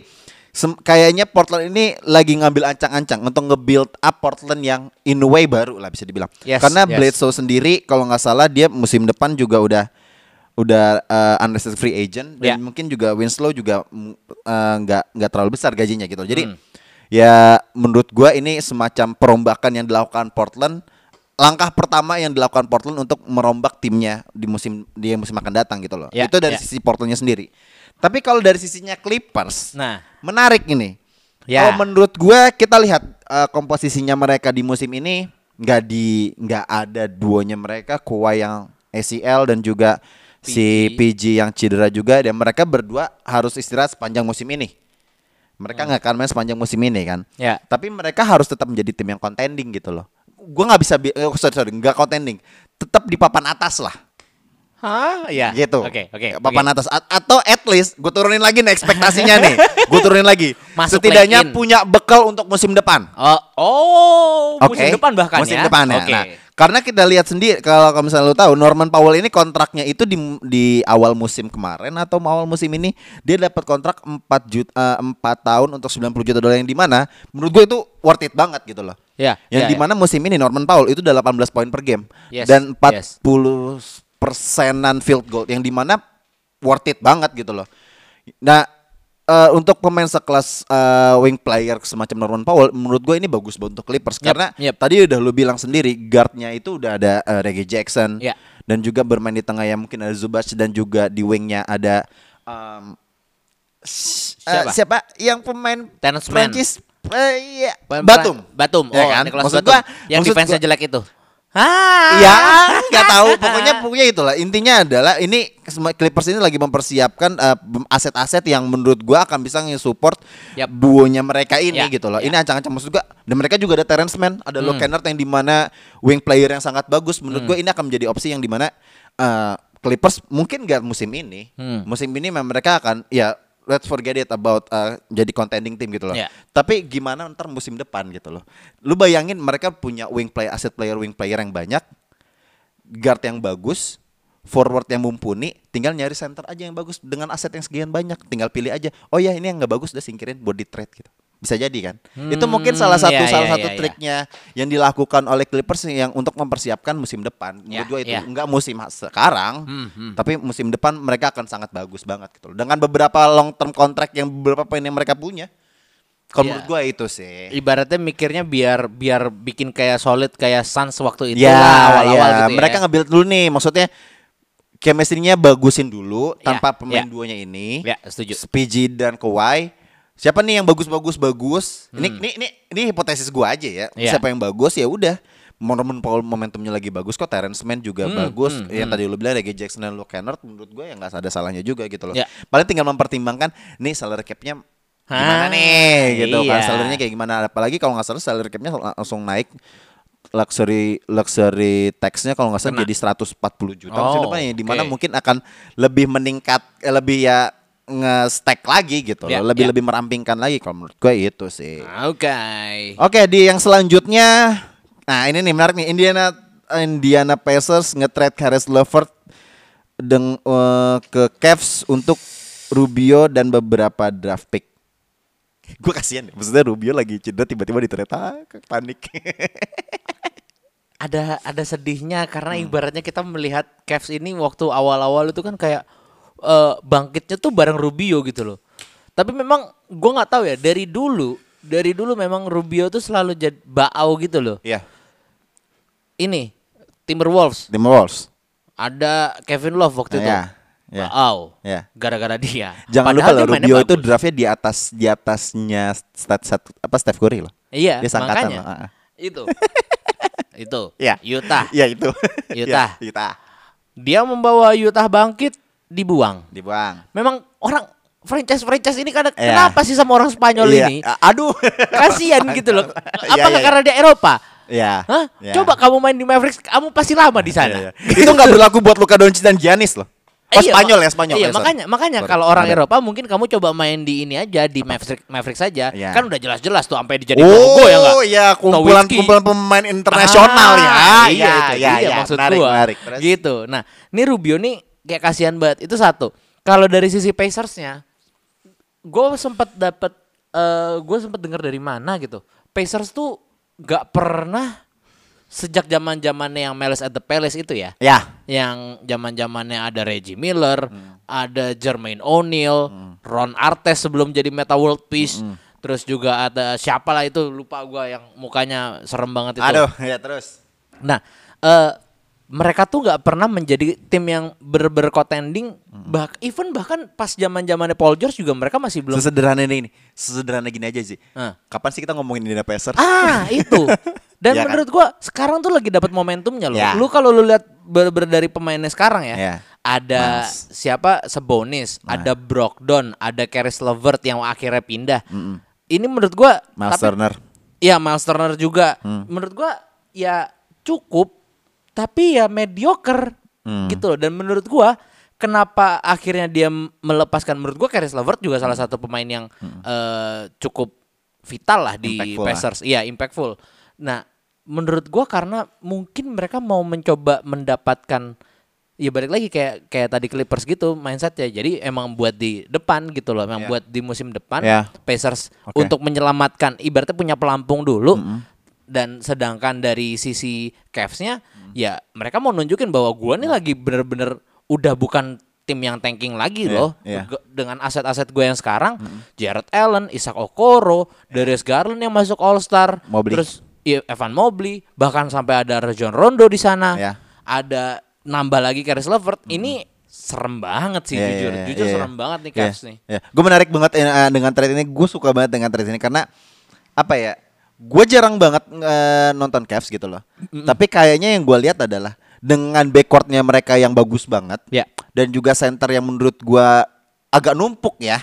sem- kayaknya Portland ini lagi ngambil ancang-ancang untuk nge-build up Portland yang in a way baru lah bisa dibilang. Yes, Karena yes. Bledsoe sendiri kalau nggak salah dia musim depan juga udah udah uh, unrestricted free agent dan Ya. mungkin juga Winslow juga mm, uh, nggak nggak terlalu besar gajinya gitu. Jadi Hmm. ya menurut gua ini semacam perombakan yang dilakukan Portland langkah pertama yang dilakukan Portland untuk merombak timnya di musim di musim akan datang gitu loh. Ya, Itu dari ya. sisi Portlandnya sendiri. Tapi kalau dari sisinya Clippers, Nah, menarik ini. Ya. Kalau menurut gua kita lihat uh, komposisinya mereka di musim ini nggak di nggak ada duonya mereka Kawhi yang ACL dan juga si PG yang cedera juga dan mereka berdua harus istirahat sepanjang musim ini. Mereka nggak akan main sepanjang musim ini kan. Ya. Tapi mereka harus tetap menjadi tim yang contending gitu loh. Gua nggak bisa bi- eh, sorry, sorry nggak contending. Tetap di papan atas lah Hah? Ya. gitu. Oke, oke. Papan oke. atas A- atau at least gue turunin lagi nih ekspektasinya nih. Gue turunin lagi. Masuk Setidaknya punya bekal untuk musim depan. Oh, oh Oke. musim depan bahkan musim ya. depan ya. Oke. Nah, karena kita lihat sendiri kalau misalnya lu tahu Norman Powell ini kontraknya itu di di awal musim kemarin atau awal musim ini dia dapat kontrak 4 juta 4 tahun untuk 90 juta dolar yang di mana menurut gue itu worth it banget gitu loh. Ya, Yang ya, di ya. mana musim ini Norman Powell itu udah 18 poin per game Yes, dan 40 yes. Persenan field goal yang di mana worth it banget gitu loh. Nah, eh, untuk pemain sekelas eh, wing player semacam Norman Powell menurut gue ini bagus banget untuk Clippers Yep, karena yep. tadi udah lu bilang sendiri guardnya itu udah ada eh, Reggie Jackson Ya. dan juga bermain di tengah yang mungkin ada Zubac dan juga di wingnya ada em, s- eh, Siapa? siapa yang pemain Mann. Prancis Eh, iya. Batum. Batum. Ya oh, kan? Nicholas Maksud Batum. gua- yang gua- jelek itu. Ah. Ya, nggak tahu. Pokoknya pokoknya itulah. Intinya adalah ini Clippers ini lagi mempersiapkan eh, aset-aset yang menurut gua akan bisa nge-support Yap. duonya mereka ini Ya, gitu loh. ya. Ini ancang-ancang maksud gua. Dan mereka juga ada Terrence Mann, ada Hmm. Luke Kennard yang di mana wing player yang sangat bagus. Menurut gua ini akan menjadi opsi yang di mana eh, Clippers mungkin nggak musim ini. Hmm. Musim ini memang mereka akan ya let's forget it about uh, jadi contending team gitu loh. Ya. Tapi gimana ntar musim depan gitu loh. Lu bayangin mereka punya wing player, aset player wing player yang banyak, guard yang bagus, forward yang mumpuni, tinggal nyari center aja yang bagus dengan aset yang sekian banyak, tinggal pilih aja. Oh ya ini yang nggak bagus udah singkirin buat di trade gitu. Bisa jadi kan? Itu mungkin salah satu ya, salah ya, satu ya, ya. triknya yang dilakukan oleh Clippers yang untuk mempersiapkan musim depan. Ya, Menurut gua itu ya. enggak musim sekarang, Hmm, hmm. tapi musim depan mereka akan sangat bagus banget gitu loh. Dengan beberapa long term contract yang beberapa pemain yang mereka punya. Kalau Ya. menurut gua itu sih. Ibaratnya mikirnya biar biar bikin kayak solid kayak Suns waktu itu Ya, lah awal-awal ya. gitu ya. mereka nge-build dulu nih, maksudnya chemistry-nya bagusin dulu Ya, tanpa pemain ya. duanya ini. Ya, setuju. PG dan Kawhi. Siapa nih yang bagus-bagus bagus? Ini Hmm. ini ini ini hipotesis gua aja ya. Ya. Siapa yang bagus ya udah. Paul momentumnya lagi bagus kok Terrence Mann juga Hmm, bagus. hmm, yang hmm. tadi lu bilang Reggie Jackson dan Luke Kennard menurut gue ya nggak ada salahnya juga gitu loh. Ya. Paling tinggal mempertimbangkan nih salary cap-nya gimana nih gitu kan iya. salary-nya kayak gimana apalagi kalau nggak salah salary cap-nya langsung naik luxury luxury tax-nya kalau nggak salah Kena. jadi 140 juta Oh, depan ya di mana mungkin akan lebih meningkat eh, lebih ya nge-stack lagi gitu Ya, loh lebih ya. lebih merampingkan lagi kalau menurut gue itu sih Oke. Oke di yang selanjutnya Nah ini nih menarik nih Indiana Indiana Pacers nge-trade Harris Levert deng, eh, ke Cavs untuk Rubio dan beberapa draft pick. Gue kasihan ya, maksudnya Rubio lagi cedera tiba-tiba di trade ah, panik. Ada ada sedihnya karena Hmm. ibaratnya kita melihat Cavs ini waktu awal-awal itu kan kayak eh, bangkitnya tuh bareng Rubio gitu loh. Tapi memang gua nggak tahu ya dari dulu dari dulu memang Rubio tuh selalu jadi baau gitu loh. Iya, Ini Timberwolves Timberwolves. ada Kevin Love waktu itu. Iya. Ya. Wow. Ya. Gara-gara dia. Jangan Padahal lupa loh Rubio itu draftnya di atas di atasnya stat, stat apa Steph Curry loh. Iya, Dia sangkatan makanya. loh. Itu. itu. Iya. Utah. Iya itu. Utah. Iya, Utah. Dia membawa Utah bangkit dibuang. Dibuang. Memang orang franchise-franchise ini kadang Iya. kenapa sih sama orang Spanyol Iya. ini? Aduh. Kasihan gitu loh. Iya, Apakah iya, iya. karena dia Eropa? Iya. Hah? Iya. Coba kamu main di Mavericks, kamu pasti lama di sana. Iya, iya. Itu nggak berlaku buat Luka Doncic dan Giannis loh. Oh, Iya, Spanyol ya, Spanyol. Iya, ya, sorry. makanya makanya Sorry. kalau orang Ada. Eropa mungkin kamu coba main di ini aja di Mavericks Mavericks saja. Iya. Kan udah jelas-jelas tuh sampai dijadiin Oh logo ya enggak? iya kumpulan-kumpulan pemain internasional ya. Ah, Iya, itu iya, dia iya. maksud menarik, gua. menarik. Terus? Gitu. Nah, ini Rubio nih kayak kasihan banget. Itu satu. Kalau dari sisi Pacersnya, gue sempet dapet, eh gue sempet dengar dari mana gitu. Pacers tuh gak pernah sejak zaman zamannya yang Malice at the Palace itu ya, Ya. yang zaman zamannya ada Reggie Miller, Hmm. ada Jermaine O'Neal, Ron Artest sebelum jadi Meta World Peace. Hmm. Terus juga ada siapa lah itu lupa gua yang mukanya serem banget itu. Aduh, ya terus. Nah, eh mereka tuh nggak pernah menjadi tim yang ber berkotending Hmm. bah even bahkan pas zaman zamannya Paul George juga mereka masih belum Sesederhana ini, sesederhana gini aja sih. Ah. Kapan sih kita ngomongin Indiana Pacers? ah itu dan kan? menurut gua sekarang tuh lagi dapat momentumnya loh Ya. lu kalau lu lihat ber, dari pemainnya sekarang ya Ya. ada Mas. siapa Sebonis ada Brogdon ada Caris LeVert yang akhirnya pindah ini menurut gua Miles tapi- Turner. Iya, Miles Turner juga. Hmm. Menurut gua ya cukup tapi ya mediocre Hmm. gitu loh. Dan menurut gua kenapa akhirnya dia melepaskan menurut gua Caris LeVert juga salah satu pemain yang eh, cukup vital lah di Hmm. Lah. Pacers. Iya, impactful. Nah, menurut gua karena mungkin mereka mau mencoba mendapatkan Ya balik lagi kayak kayak tadi Clippers gitu mindsetnya. Jadi emang buat di depan gitu loh, emang Ya. buat di musim depan Ya. Pacers Oke. untuk menyelamatkan ibaratnya punya pelampung dulu dan sedangkan dari sisi Cavs-nya ya mereka mau nunjukin bahwa gua nih lagi bener-bener udah bukan tim yang tanking lagi Iya, loh iya. Ge- dengan aset-aset gue yang sekarang Jared Allen, Isaac Okoro, Darius Garland yang masuk All Star, Mobley. terus iya, Evan Mobley, bahkan sampai ada Rajon Rondo di sana, Ya. ada nambah lagi Caris LeVert. Ini serem banget sih Iya, jujur, iya, iya, jujur iya, serem iya. banget nih Iya, Cavs nih. iya. Gue menarik banget eh, dengan trade ini. Gue suka banget dengan trade ini karena apa ya? Gue jarang banget eh, nonton Cavs gitu loh. Tapi kayaknya yang gue lihat adalah dengan backcourtnya mereka yang bagus banget. Ya. Dan juga center yang menurut gue agak numpuk ya.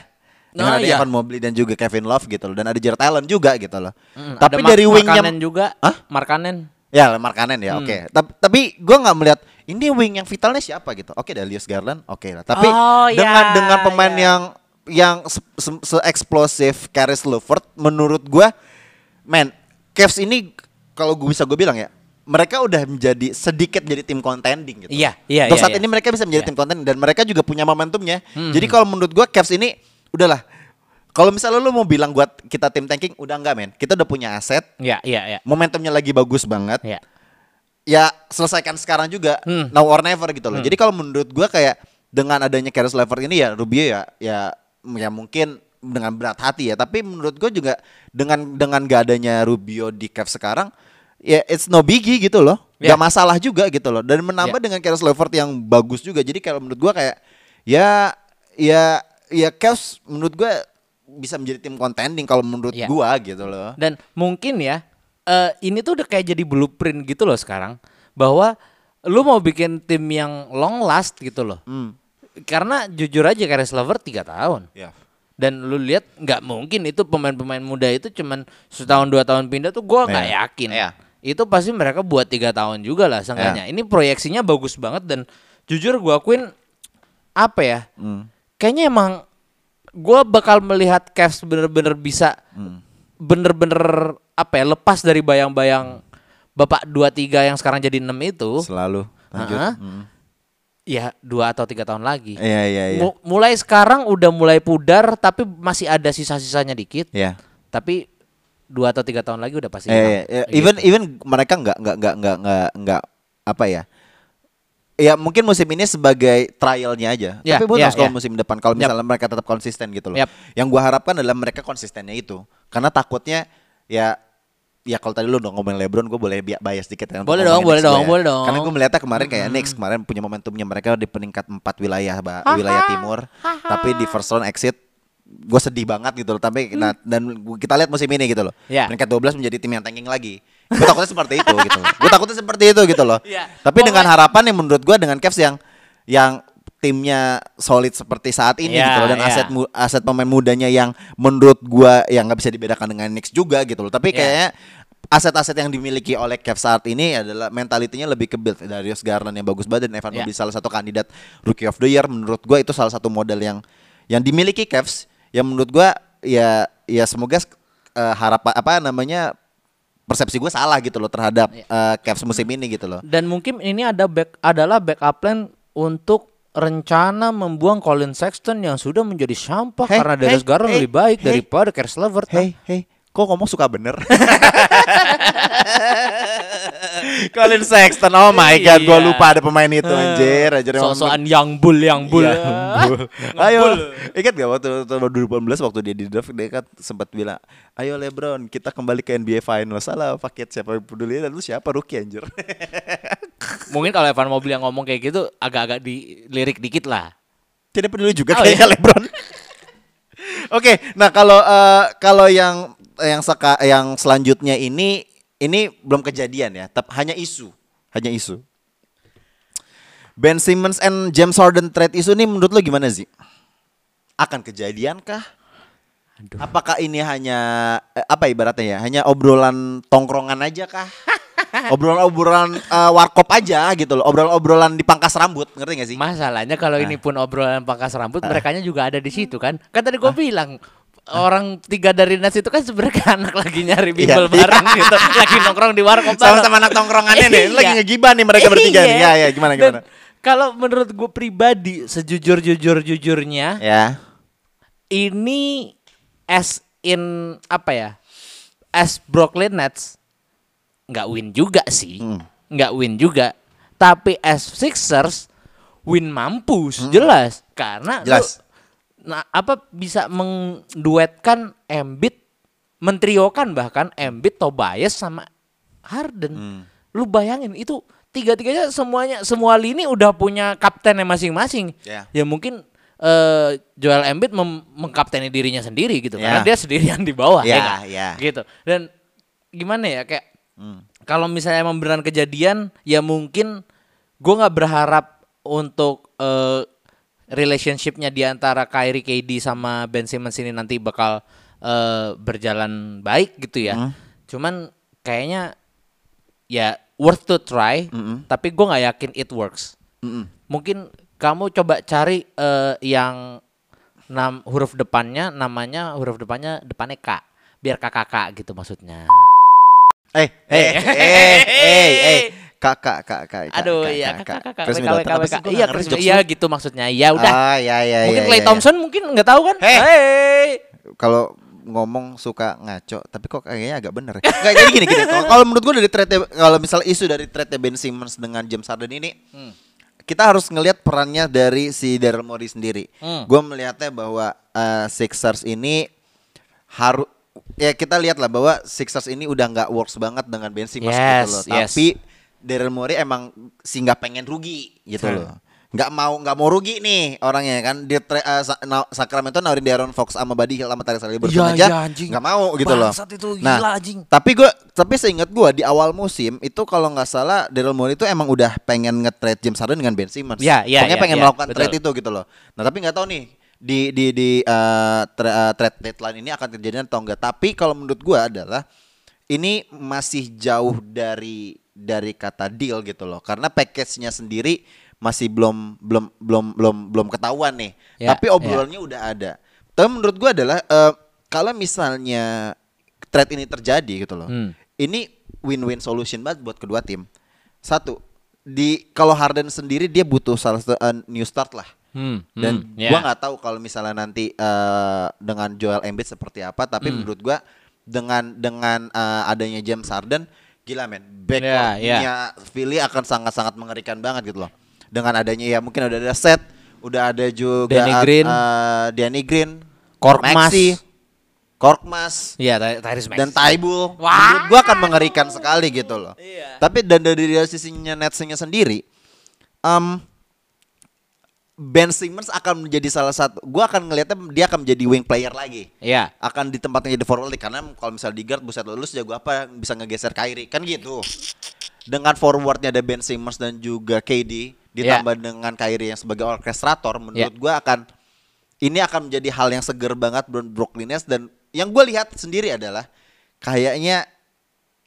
Nah, Dengan ada iya. Evan Mobley dan juga Kevin Love gitu loh. Dan ada Jared Allen juga gitu loh. Hmm, Tapi ada dari wingnya Markkanen juga, Hah? Markanen. Ya, Markanen ya, Hmm. oke. Tapi, tapi gue nggak melihat ini wing yang vitalnya siapa gitu. Oke, Darius Garland, oke lah. Tapi Oh, dengan ya, dengan pemain ya. yang yang se- se- se-eksplosif Caris LeVert, menurut gue, man, Cavs ini kalau gue bisa gue bilang ya, mereka udah menjadi sedikit jadi tim contending gitu. Iya, iya, Untuk iya, saat iya. ini mereka bisa menjadi Iya. tim contending dan mereka juga punya momentumnya. Hmm. Jadi kalau menurut gue Cavs ini udahlah. Kalau misalnya lu mau bilang buat kita tim tanking, udah enggak men. Kita udah punya aset, Ya, iya, iya. momentumnya lagi bagus banget Ya. ya selesaikan sekarang juga Hmm. now or never gitu loh. Jadi kalau menurut gua kayak dengan adanya Caris LeVert ini ya Rubio ya ya ya mungkin dengan berat hati ya, tapi menurut gua juga dengan dengan gak adanya Rubio di Cavs sekarang ya it's no biggie gitu loh. Ya. Gak masalah juga gitu loh. Dan menambah Ya. dengan Caris LeVert yang bagus juga. Jadi kalau menurut gua kayak ya ya ya Cavs menurut gua bisa menjadi tim contending kalau menurut Ya. gua gitu loh. Dan mungkin ya eh ini tuh udah kayak jadi blueprint gitu loh sekarang bahwa lu mau bikin tim yang long last gitu loh. Hmm. Karena jujur aja Caris LeVert 3 tahun. Ya. Dan lu lihat nggak mungkin itu pemain-pemain muda itu cuman setahun dua tahun pindah tuh gua nggak Iya. yakin. Iya. Itu pasti mereka buat tiga tahun juga lah seenggaknya. Ini proyeksinya bagus banget dan jujur gua akuin apa ya? Hmm. Kayaknya emang gua bakal melihat Cavs bener-bener bisa Hmm. bener-bener apa ya lepas dari bayang-bayang bapak dua tiga yang sekarang jadi enam itu Selalu lanjut. Ha-ha. Hmm. Ya dua atau tiga tahun lagi Iya iya iya. Mu- mulai sekarang udah mulai pudar tapi masih ada sisa-sisanya dikit Iya. tapi dua atau tiga tahun lagi udah pasti hilang. iya, iya. Gitu. even even mereka nggak nggak nggak nggak nggak nggak apa ya? Ya mungkin musim ini sebagai trialnya aja. Ya, Tapi ya, bonus kalau ya. musim depan kalau misalnya mereka tetap konsisten gitu loh. Yap. Yang gua harapkan adalah mereka konsistennya itu. Karena takutnya ya ya kalau tadi lu udah ngomongin LeBron, gue boleh bi- bias dikit ya. Boleh dong, boleh dong, ya. boleh dong. Karena gue melihatnya kemarin kayak Knicks kemarin punya momentumnya mereka di peringkat 4 wilayah ba- wilayah timur, tapi di first round exit gue sedih banget gitu loh. Tapi nah, dan kita lihat musim ini gitu loh. Ya. Peringkat 12 menjadi tim yang tanking lagi. Gue takutnya seperti itu gitu loh. Gue takutnya seperti itu gitu loh. Iya. Tapi dengan harapan yang menurut gue dengan Cavs yang yang timnya solid seperti saat ini Iya, gitu loh dan iya. aset mu- aset pemain mudanya yang menurut gua yang nggak bisa dibedakan dengan Knicks juga gitu loh. Tapi Iya. kayaknya aset-aset yang dimiliki oleh Cavs saat ini adalah mentalitinya lebih ke build Darius Garland yang bagus banget dan Evan Iya. Mobley salah satu kandidat Rookie of the Year menurut gua itu salah satu model yang yang dimiliki Cavs yang menurut gua ya ya semoga eh, harapan apa namanya persepsi gue salah gitu loh terhadap Iya. eh, Cavs musim ini gitu loh. Dan mungkin ini ada back adalah backup plan untuk rencana membuang Colin Sexton yang sudah menjadi sampah Hey, karena Darius hey, Garland hey, lebih baik hey. daripada Caris LeVert. Hey, hey, kok ngomong suka bener? Colin Sexton, oh my god, gue Iya. lupa ada pemain itu anjir, anjir Sosokan yang bull yang bull. Iya, bull. Ayo, ingat gak waktu, waktu 2018 waktu dia di draft dia kan sempat bilang, ayo LeBron kita kembali ke NBA Finals. Salah paket siapa peduli dan lu siapa rookie anjir. Mungkin kalau Evan Mobley yang ngomong kayak gitu agak-agak dilirik dikit lah. Tidak peduli juga Oh, kayaknya LeBron. Oke, nah kalau eh, kalau yang yang seka, yang selanjutnya ini ini belum kejadian ya, tapi hanya isu, hanya isu. Ben Simmons and James Harden trade isu ini menurut lo gimana sih? Akan kejadian kah? Apakah ini hanya eh, apa ibaratnya ya? Hanya obrolan tongkrongan aja kah? obrolan-obrolan eh, warkop aja gitu loh, obrolan-obrolan di pangkas rambut, ngerti gak sih? Masalahnya kalau Ah. ini pun obrolan pangkas rambut, mereka juga ada di situ kan. Kan tadi gue bilang orang tiga dari Nas itu kan sebenarnya anak lagi nyari bimbel Iya. bareng gitu, lagi nongkrong di warkop bareng. Sama-sama anak tongkrongannya nih, lu lagi Iya. ngegibah nih mereka bertiga nih. Ya, ya, gimana, gimana? Kalau menurut gue pribadi, sejujur jujur jujurnya, Ya. ini as in apa ya? As Brooklyn Nets nggak win juga sih, Hmm. nggak win juga. Tapi as Sixers win mampus, jelas karena lu- Hmm. Jelas. Nah apa bisa menduetkan Embiid, mentriokan bahkan Embiid, Tobias sama Harden. Hmm. Lu bayangin itu tiga-tiganya semuanya semua lini udah punya kaptennya masing-masing. Ya. Ya mungkin eh, Joel Embiid mem- mengkapteni dirinya sendiri gitu karena Ya. dia sendirian di bawah Ya, nggak? ya. gitu. Dan gimana ya kayak Hmm. kalau misalnya emang beneran kejadian ya mungkin gue nggak berharap untuk eh, relationshipnya di antara Kyrie KD sama Ben Simmons ini nanti bakal eh, berjalan baik gitu ya. Hmm. Cuman kayaknya ya worth to try, Mm-mm. tapi gue nggak yakin it works. Mm-mm. Mungkin kamu coba cari eh, yang nam huruf depannya namanya huruf depannya depannya K, biar kakak gitu maksudnya. Eh, eh, eh, eh, eh. Kakak, kak, kak. kak, Aduh iya kak, kakak kakak Chris Middleton. Sih? Gua Iya nggak Chris iya gitu maksudnya. Ya udah. Ah, ya, ya, Mungkin ya, Clay ya, ya. Thompson mungkin nggak tahu kan? Hey. Hey. Kalau ngomong suka ngaco, tapi kok kayaknya agak bener. Enggak jadi gini gini. Kalau- menurut gua dari trade kalau misal isu dari trade Ben Simmons dengan James Harden ini Hmm. kita harus ngelihat perannya dari si Daryl Morey sendiri. Hmm. Gua melihatnya bahwa eh, Sixers ini harus ya kita lihat lah bahwa Sixers ini udah nggak works banget dengan Ben Simmons Yes, gitu loh. yes. Tapi Daryl Morey emang sih nggak pengen rugi gitu Hmm. loh. Nggak mau nggak mau rugi nih orangnya kan. Dia tra- eh, Sa- na- Sacramento nawarin De'Aaron Fox sama Buddy Hield sama Tyrese Haliburton Iya, aja iya, nggak mau gitu loh. Itu, nah, gila, anjing. tapi gue tapi seingat gue di awal musim itu kalau nggak salah Daryl Morey itu emang udah pengen nge-trade James Harden dengan Ben Simmons. Iya, iya, Pokoknya iya, pengen iya, melakukan betul. trade itu gitu loh. Nah tapi nggak tahu nih di di di eh, tra- eh, trade deadline ini akan terjadi atau enggak. Tapi kalau menurut gue adalah ini masih jauh dari dari kata deal gitu loh. Karena package-nya sendiri masih belum belum belum belum belum ketahuan nih. Ya, Tapi obrolannya udah ada. Tapi menurut gue adalah eh, kalau misalnya trade ini terjadi gitu loh. Hmm. Ini win-win solution banget buat kedua tim. Satu, di kalau Harden sendiri dia butuh salah satu eh, new start lah. Hmm, Dan hmm, gua ya. nggak tahu kalau misalnya nanti eh, dengan Joel Embiid seperti apa, tapi Hmm. menurut gua dengan dengan eh, adanya James Harden, gila men, Ya, backcourtnya ya. Philly akan sangat-sangat mengerikan banget gitu loh. Dengan adanya ya mungkin udah ada set, udah ada juga Danny Green. eh, Danny Green, Korkmaz. Maxey, Korkmaz Iya, Ty- Tyrese Maxey. dan Taibul Wah. menurut gua akan mengerikan sekali gitu loh. Iya. Tapi dan dari sisinya Netsnya sendiri, em Ben Simmons akan menjadi salah satu. Gua akan ngelihatnya dia akan menjadi wing player lagi. Iya. Akan ditempatkan jadi forward karena kalau misalnya di guard buset lulus jago apa bisa ngegeser Kyrie kan gitu. Dengan forwardnya ada Ben Simmons dan juga KD ditambah dengan Kyrie yang sebagai orkestrator menurut Iya. gua akan ini akan menjadi hal yang seger banget buat Brooklyn Nets dan yang gue lihat sendiri adalah kayaknya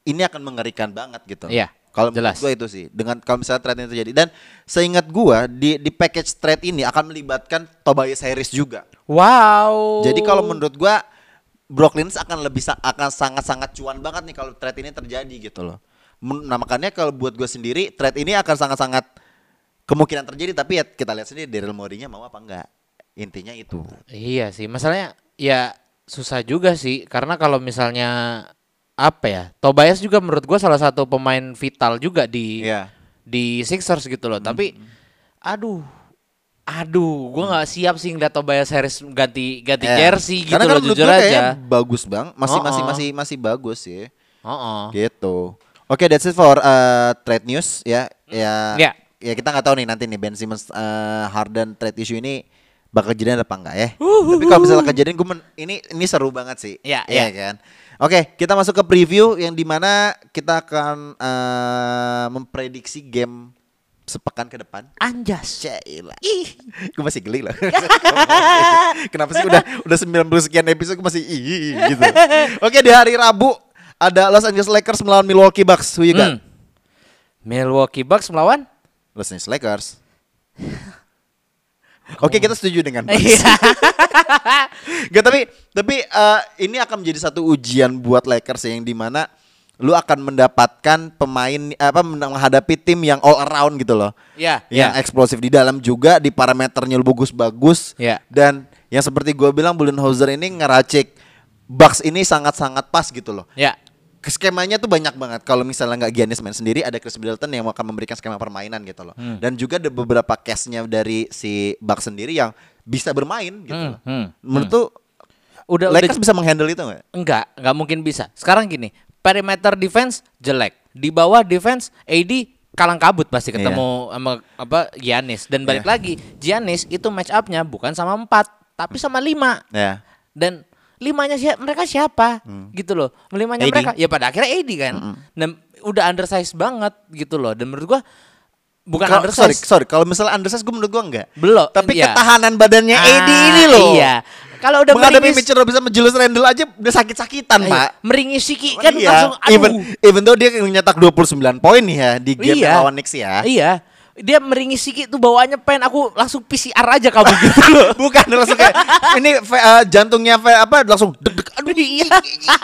ini akan mengerikan banget gitu. Iya, Kalau jelas. gue itu sih dengan kalau misalnya trade ini terjadi dan seingat gua di di package trade ini akan melibatkan Tobias Harris juga. Wow. Jadi kalau menurut gua Brooklyn akan lebih akan sangat-sangat cuan banget nih kalau trade ini terjadi gitu loh. Nah makanya kalau buat gue sendiri trade ini akan sangat-sangat kemungkinan terjadi tapi ya kita lihat sendiri Daryl Morey-nya mau apa enggak. Intinya itu. Iya sih, masalahnya ya susah juga sih karena kalau misalnya apa ya, Tobias juga menurut gua salah satu pemain vital juga di Iya. di Sixers gitu loh. Tapi aduh, aduh, gua nggak siap sih ngeliat Tobias Harris ganti ganti Ya. jersey gitu Karena kan loh menurut jujur aja. bagus bang, masih masih masih masih bagus sih, Heeh. gitu. Oke, that's it for uh, trade news ya. Ya, Ya. ya kita nggak tahu nih nanti nih Ben Simmons uh, Harden trade issue ini bakal kejadian apa enggak ya. Tapi kalau misalnya kejadian gue ini ini seru banget sih. Ya, Iya ya. kan. Oke, kita masuk ke preview yang di mana kita akan uh, memprediksi game sepekan ke depan. Anjas. Ih, gue masih geli loh. Kenapa sih udah udah 90 sekian episode gue masih ih gitu. Oke, di hari Rabu ada Los Angeles Lakers melawan Milwaukee Bucks. Who you got? Hmm. Milwaukee Bucks melawan Los Angeles Lakers. Oke, kita setuju dengan. Iya. Gak tapi tapi eh, ini akan menjadi satu ujian buat Lakers yang di mana lu akan mendapatkan pemain apa menghadapi tim yang all around gitu loh. Iya, Yang iya. eksplosif di dalam juga di parameternya lu bagus-bagus. Iya. Dan yang seperti gua bilang Budenholzer ini ngeracik Bucks ini sangat-sangat pas gitu loh. Ya. Skemanya tuh banyak banget. Kalau misalnya nggak Giannis main sendiri, ada Chris Middleton yang akan memberikan skema permainan gitu loh. Hmm. Dan juga ada beberapa case-nya dari si Bucks sendiri yang bisa bermain gitu. Hmm, loh. hmm, Menurut tuh Udah Lakers udah bisa menghandle itu nggak? Enggak, enggak mungkin bisa. Sekarang gini, perimeter defense jelek. Di bawah defense AD kalang kabut pasti ketemu sama apa Giannis dan balik Iya. lagi Giannis itu match up-nya bukan sama empat tapi sama lima Ya. dan limanya siapa mereka siapa gitu loh limanya AD. mereka ya pada akhirnya AD kan dan udah undersize banget gitu loh dan menurut gua bukan sorry, undersize sorry. Kalau misalnya undersize gue menurut gua enggak. belum Tapi iya. ketahanan badannya Ah, AD ini loh. iya kalau udah Menghadapi meringis- Mitchell Robinson sama Julius Randle aja udah sakit-sakitan, Iya, Pak. meringis Siki kan Iya. langsung aduh even even though dia nyetak 29 poin nih ya di game Iya. lawan Knicks ya. Iya. Dia meringis Siki tuh bawaannya pen aku langsung PCR aja kamu gitu loh. Bukan langsung kayak ini eh, jantungnya apa langsung deg-deg aduh Iya.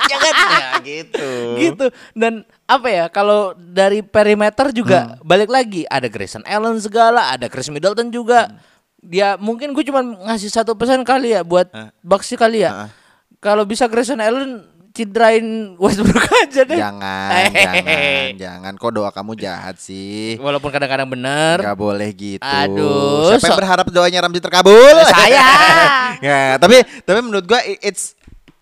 jangan ya gitu. gitu. Dan apa ya kalau dari perimeter juga balik lagi ada Grayson Allen segala, ada Chris Middleton juga. Dia mungkin gue cuma ngasih satu pesan kali ya buat. Bucks sih kali ya. Heeh. Kalau bisa Grayson Allen cidrain Westbrook aja deh. Jangan, jangan, jangan. Kok doa kamu jahat sih? Walaupun kadang-kadang bener. Gak boleh gitu. Aduh, Siapa yang so- berharap doanya Ramzi terkabul? Saya. ya, tapi tapi menurut gua it's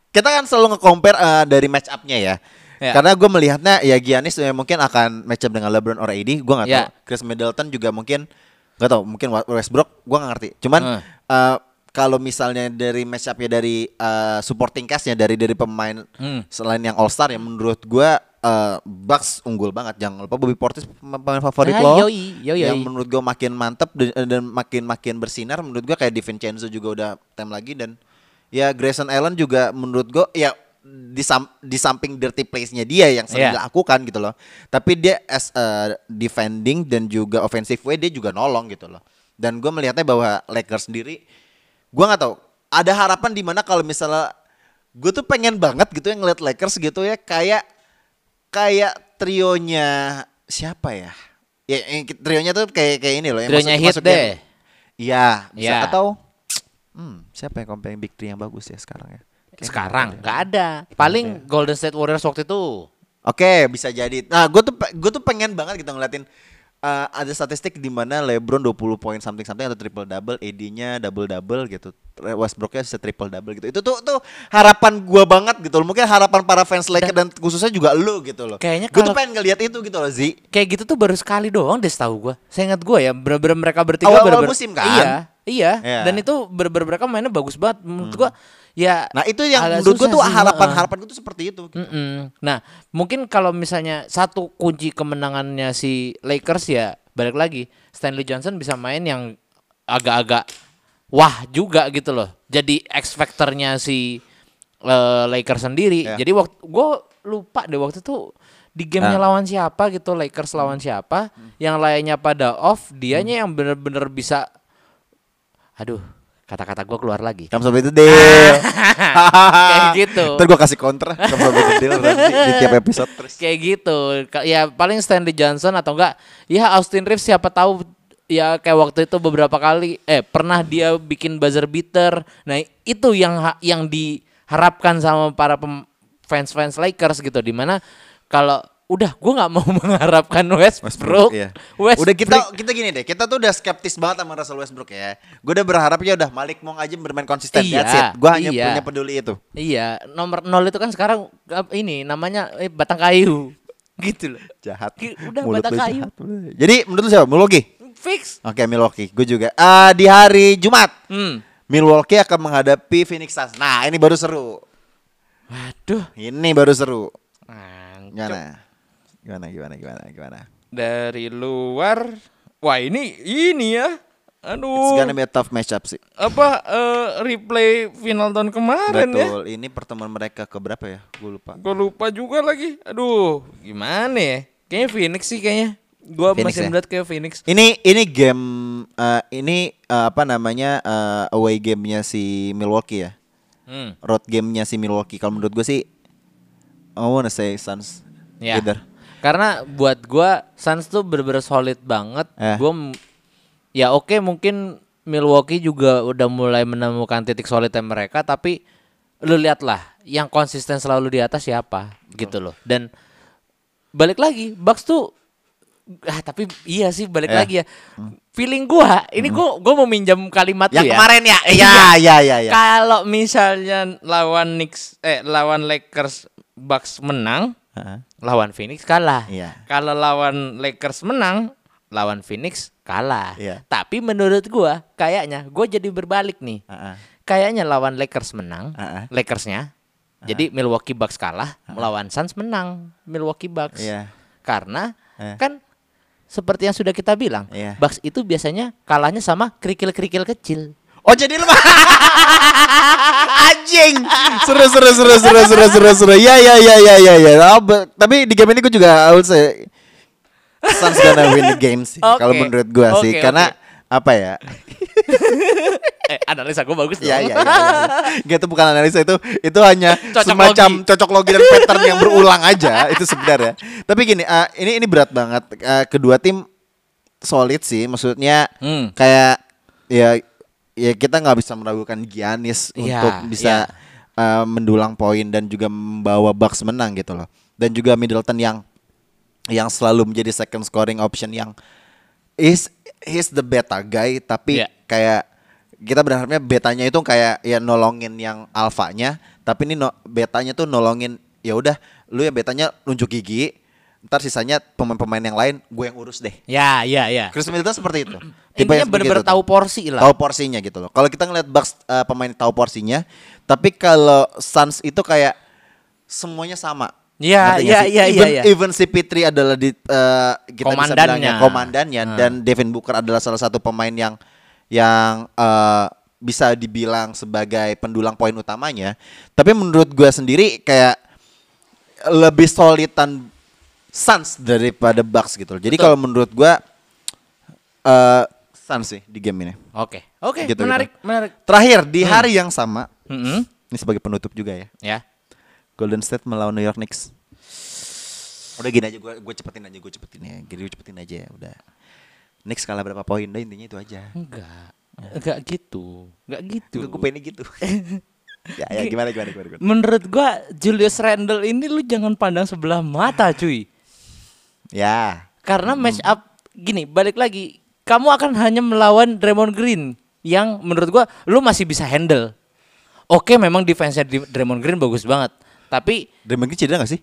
kita kan selalu nge-compare eh, dari match up-nya ya. Ya. Karena gue melihatnya ya Giannis eh, mungkin akan match up dengan LeBron or AD, gua nggak Ya. tahu. Chris Middleton juga mungkin nggak tahu, mungkin Westbrook, gua nggak ngerti. Cuman Hmm. eh, kalau misalnya dari match up-nya dari eh, supporting cast-nya dari dari pemain Hmm. selain yang All Star yang menurut gua eh, Bucks unggul banget. Jangan lupa Bobby Portis pem- pemain favorit Ah, lo. yoi, yoi, Yang menurut gua makin mantep dan, dan makin makin bersinar. Menurut gua kayak DiVincenzo juga udah time lagi dan ya Grayson Allen juga menurut gua ya di, sam- di samping dirty plays-nya dia yang sering Iya. dilakukan gitu loh. Tapi dia as a defending dan juga offensive way dia juga nolong gitu loh. Dan gua melihatnya bahwa Lakers sendiri gua nggak tahu ada harapan di mana kalau misalnya gue tuh pengen banget gitu yang ngeliat Lakers gitu ya kayak kayak trionya siapa ya? Ya trionya tuh kayak kayak ini loh yang Trionya masuk- hit deh. Iya, Iya. atau hmm, siapa yang comparing big three yang bagus ya sekarang ya? Kayaknya Sekarang nggak ada. nggak ada. Paling Golden State Warriors waktu itu. Oke, bisa jadi. Nah, gue tuh gue tuh pengen banget gitu ngeliatin eh, ada statistik di mana LeBron 20 poin something something atau triple double, AD-nya double double gitu. Westbrooknya bisa triple double gitu. Itu tuh tuh harapan gua banget gitu loh. Mungkin harapan para fans Lakers dan, khususnya juga lu gitu loh. Kayaknya gue tuh pengen ngeliat itu gitu loh, Zi. Kayak gitu tuh baru sekali doang deh setahu gua. Saya ingat gua ya, bener-bener mereka bertiga Awal-awal bener-bener- musim kan? Iya, iya. Iya. Dan itu bener-bener mereka mainnya bagus banget menurut gua. Ya Nah, itu yang menurut gua susah tuh sih, harapan-harapan gua tuh seperti itu. gitu. Mm-mm. Nah, mungkin kalau misalnya satu kunci kemenangannya si Lakers ya balik lagi Stanley Johnson bisa main yang agak-agak wah juga gitu loh. Jadi X factornya si eh, Lakers sendiri. Ya. Jadi waktu gue lupa deh waktu itu di gamenya Ah. lawan siapa gitu Lakers lawan siapa, yang lainnya pada off, dianya yang bener-bener bisa, aduh kata-kata gue keluar lagi. Kamu sampai itu deal. Kayak gitu. Ntar gua kasih kontra kamu sampai itu nanti di tiap episode terus. kayak gitu ya paling Stanley Johnson atau enggak ya Austin Reeves siapa tahu ya kayak waktu itu beberapa kali eh pernah dia bikin buzzer beater nah itu yang yang diharapkan sama para fans-fans Lakers gitu di mana kalau udah gue nggak mau mengharapkan Westbrook, iya. Westbrook Udah kita kita gini deh, kita tuh udah skeptis banget sama Russell Westbrook ya. Gue udah berharap ya udah Malik Monk aja bermain konsisten. Iya, That's it. Gue hanya iya. punya peduli itu. iya nomor nol itu kan sekarang ini namanya eh, batang kayu gitu loh Jahat. Udah Mulut batang kayu. jahat. Jadi menurut lu siapa? Milwaukee. fix Oke, Milwaukee. Gue juga. Ah, di hari Jumat, hmm. Milwaukee akan menghadapi Phoenix Suns. Nah, ini baru seru. waduh Ini baru seru. Gimana? Gimana gimana gimana gimana? dari luar wah ini ini ya It's aduh gonna be a tough matchup sih. apa eh, replay final tahun kemarin ya Betul. Ini pertemuan mereka ke berapa ya? Gue lupa. gue lupa juga lagi aduh gimana ya kayaknya Phoenix sih kayaknya gue masih ya? melihat kayak Phoenix Ini ini game eh, ini eh, apa namanya eh, away gamenya si Milwaukee ya. hmm. Road gamenya si Milwaukee. Kalau menurut gue sih, I wanna say Suns. ya Either. Karena buat gue Suns tuh bener-bener solid banget Eh. gue ya oke mungkin Milwaukee juga udah mulai menemukan titik solidnya mereka tapi lu lihatlah yang konsisten selalu di atas siapa gitu loh dan balik lagi Bucks tuh ah tapi iya sih balik Ya. lagi ya feeling gua ini gua gua mau minjam kalimat Yang ya kemarin ya. Iya, iya, iya, iya. kalau misalnya lawan Knicks eh lawan Lakers Bucks menang Lawan Phoenix kalah. Iya. Kalau lawan Lakers menang, lawan Phoenix kalah. Iya. Tapi menurut gua kayaknya gua jadi berbalik nih. Heeh. Kayaknya lawan Lakers menang. Lakersnya. Jadi Milwaukee Bucks kalah, lawan Suns menang, Milwaukee Bucks. Iya. Karena Eh. kan seperti yang sudah kita bilang, Iya. Bucks itu biasanya kalahnya sama kerikil-kerikil kecil. Oh jadi lu anjing. Seru seru seru seru seru seru seru. Ya ya ya ya ya ya. Oh, tapi di game ini gue juga I would say Suns gonna win the game sih. Oke. Kalau menurut gue sih Oke, karena apa ya? eh, analisa gua bagus Ya dong. ya ya. Gak itu bukan analisa itu itu hanya Cocok semacam logi. cocok logi dan pattern yang berulang aja itu sebenarnya. Tapi gini, eh, ini ini berat banget. Eh, kedua tim solid sih, maksudnya Hmm. kayak ya ya kita nggak bisa meragukan Giannis Iya, untuk bisa eh, mendulang poin dan juga membawa Bucks menang gitu loh. Dan juga Middleton yang yang selalu menjadi second scoring option yang is he's the beta guy tapi Iya. kayak kita berharapnya betanya itu kayak ya nolongin yang alfanya tapi ini no, betanya tuh nolongin ya udah lu yang betanya nunjuk gigi ntar sisanya pemain-pemain yang lain gue yang urus deh Ya, ya, ya. Chris Middleton seperti itu Intinya yang seperti bener-bener itu tuh. tahu porsi lah. tahu porsinya gitu loh kalau kita ngeliat Bucks eh, pemain tahu porsinya tapi kalau Suns itu kayak semuanya sama Iya, Ngerti iya, iya, even, iya. even si Pitri adalah di eh, kita bisa bilangnya Komandannya. komandannya Hmm. dan Devin Booker adalah salah satu pemain yang yang eh, bisa dibilang sebagai pendulang poin utamanya. Tapi menurut gua sendiri kayak lebih solidan Suns daripada Bucks gitu loh. Jadi kalau menurut gua eh Suns sih di game ini. Oke. Oke, Gitu, menarik, gitu. menarik. Terakhir di hari yang sama, Mm-mm. ini sebagai penutup juga ya. Ya. Golden State melawan New York Knicks. Udah gini aja gue gue cepetin aja gue cepetin ya. Gini gue cepetin aja ya udah. Knicks kalah berapa poin udah intinya itu aja. Enggak. Enggak gitu. Enggak gitu. Gue pengen gitu. ya, ya gimana gimana gimana. gimana. Menurut gua Julius Randle ini lu jangan pandang sebelah mata, cuy. Ya. Karena match up gini, balik lagi. Kamu akan hanya melawan Draymond Green yang menurut gua lu masih bisa handle. Oke, memang defense-nya Draymond Green bagus banget. Tapi Draymond Green cedera gak sih?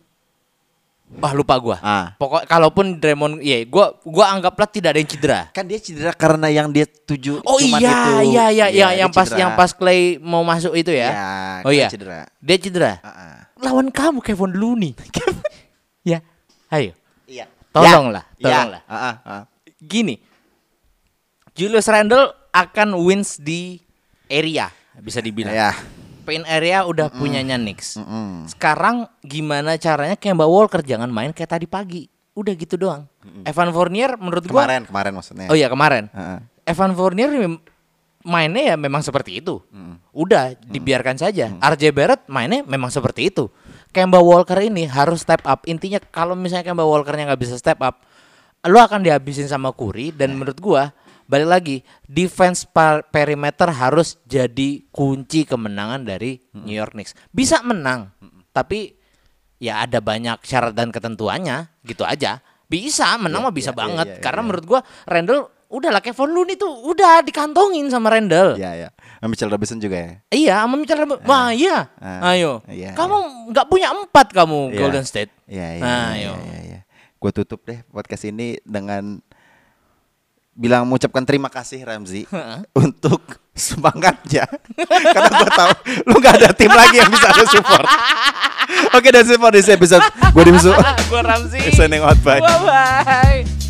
wah lupa gua. Ah. Pokok kalaupun Draymond ya gua gua anggaplah tidak ada yang cedera. Kan dia cedera karena yang dia tuju Oh cuman iya, itu. iya iya Iya, yang yang pas cedera. yang pas Clay mau masuk itu ya. Iya, oh iya. cedera. Dia cedera. Ah, ah. Lawan kamu Kevin Looney. ya. Ayo. Iya. Tolonglah, Ya. tolonglah. Ah. Gini. Julius Randle akan wins di area bisa dibilang. Ya. Paint area udah punyanya Knicks. Mm-mm. Sekarang gimana caranya Kemba Walker jangan main kayak tadi pagi. Udah gitu doang. Evan Fournier menurut gua Kemarin, kemarin maksudnya. Oh iya kemarin. Heeh. Evan Fournier mainnya ya memang seperti itu. Udah dibiarkan saja. RJ Barrett mainnya memang seperti itu. Kemba Walker ini harus step up. Intinya kalau misalnya Kemba Walkernya nggak bisa step up, lo akan dihabisin sama Curry dan menurut gua balik lagi defense par- perimeter harus jadi kunci kemenangan dari New York Knicks. Bisa menang, tapi ya ada banyak syarat dan ketentuannya gitu aja. Bisa menang mah bisa iya, banget iya, iya, karena iya. menurut gua Randall udah lah Kevin Looney tuh udah dikantongin sama Randall. Iya, iya. Sama Mitchell Robinson juga ya. Iya, sama Mitchell Robinson. Wah, iya. Ah, Ayo. iya, kamu nggak punya empat kamu Iya. Golden State. Iya, iya. Nah, iya, ayo. iya, iya. Gue tutup deh podcast ini dengan bilang mengucapkan terima kasih Ramzi untuk semangatnya karena gue tahu lu nggak ada tim lagi yang bisa lu support. Oke, dan support di episode gue Dimsu. Gua Ramzi. Signing out, bye. Bye bye.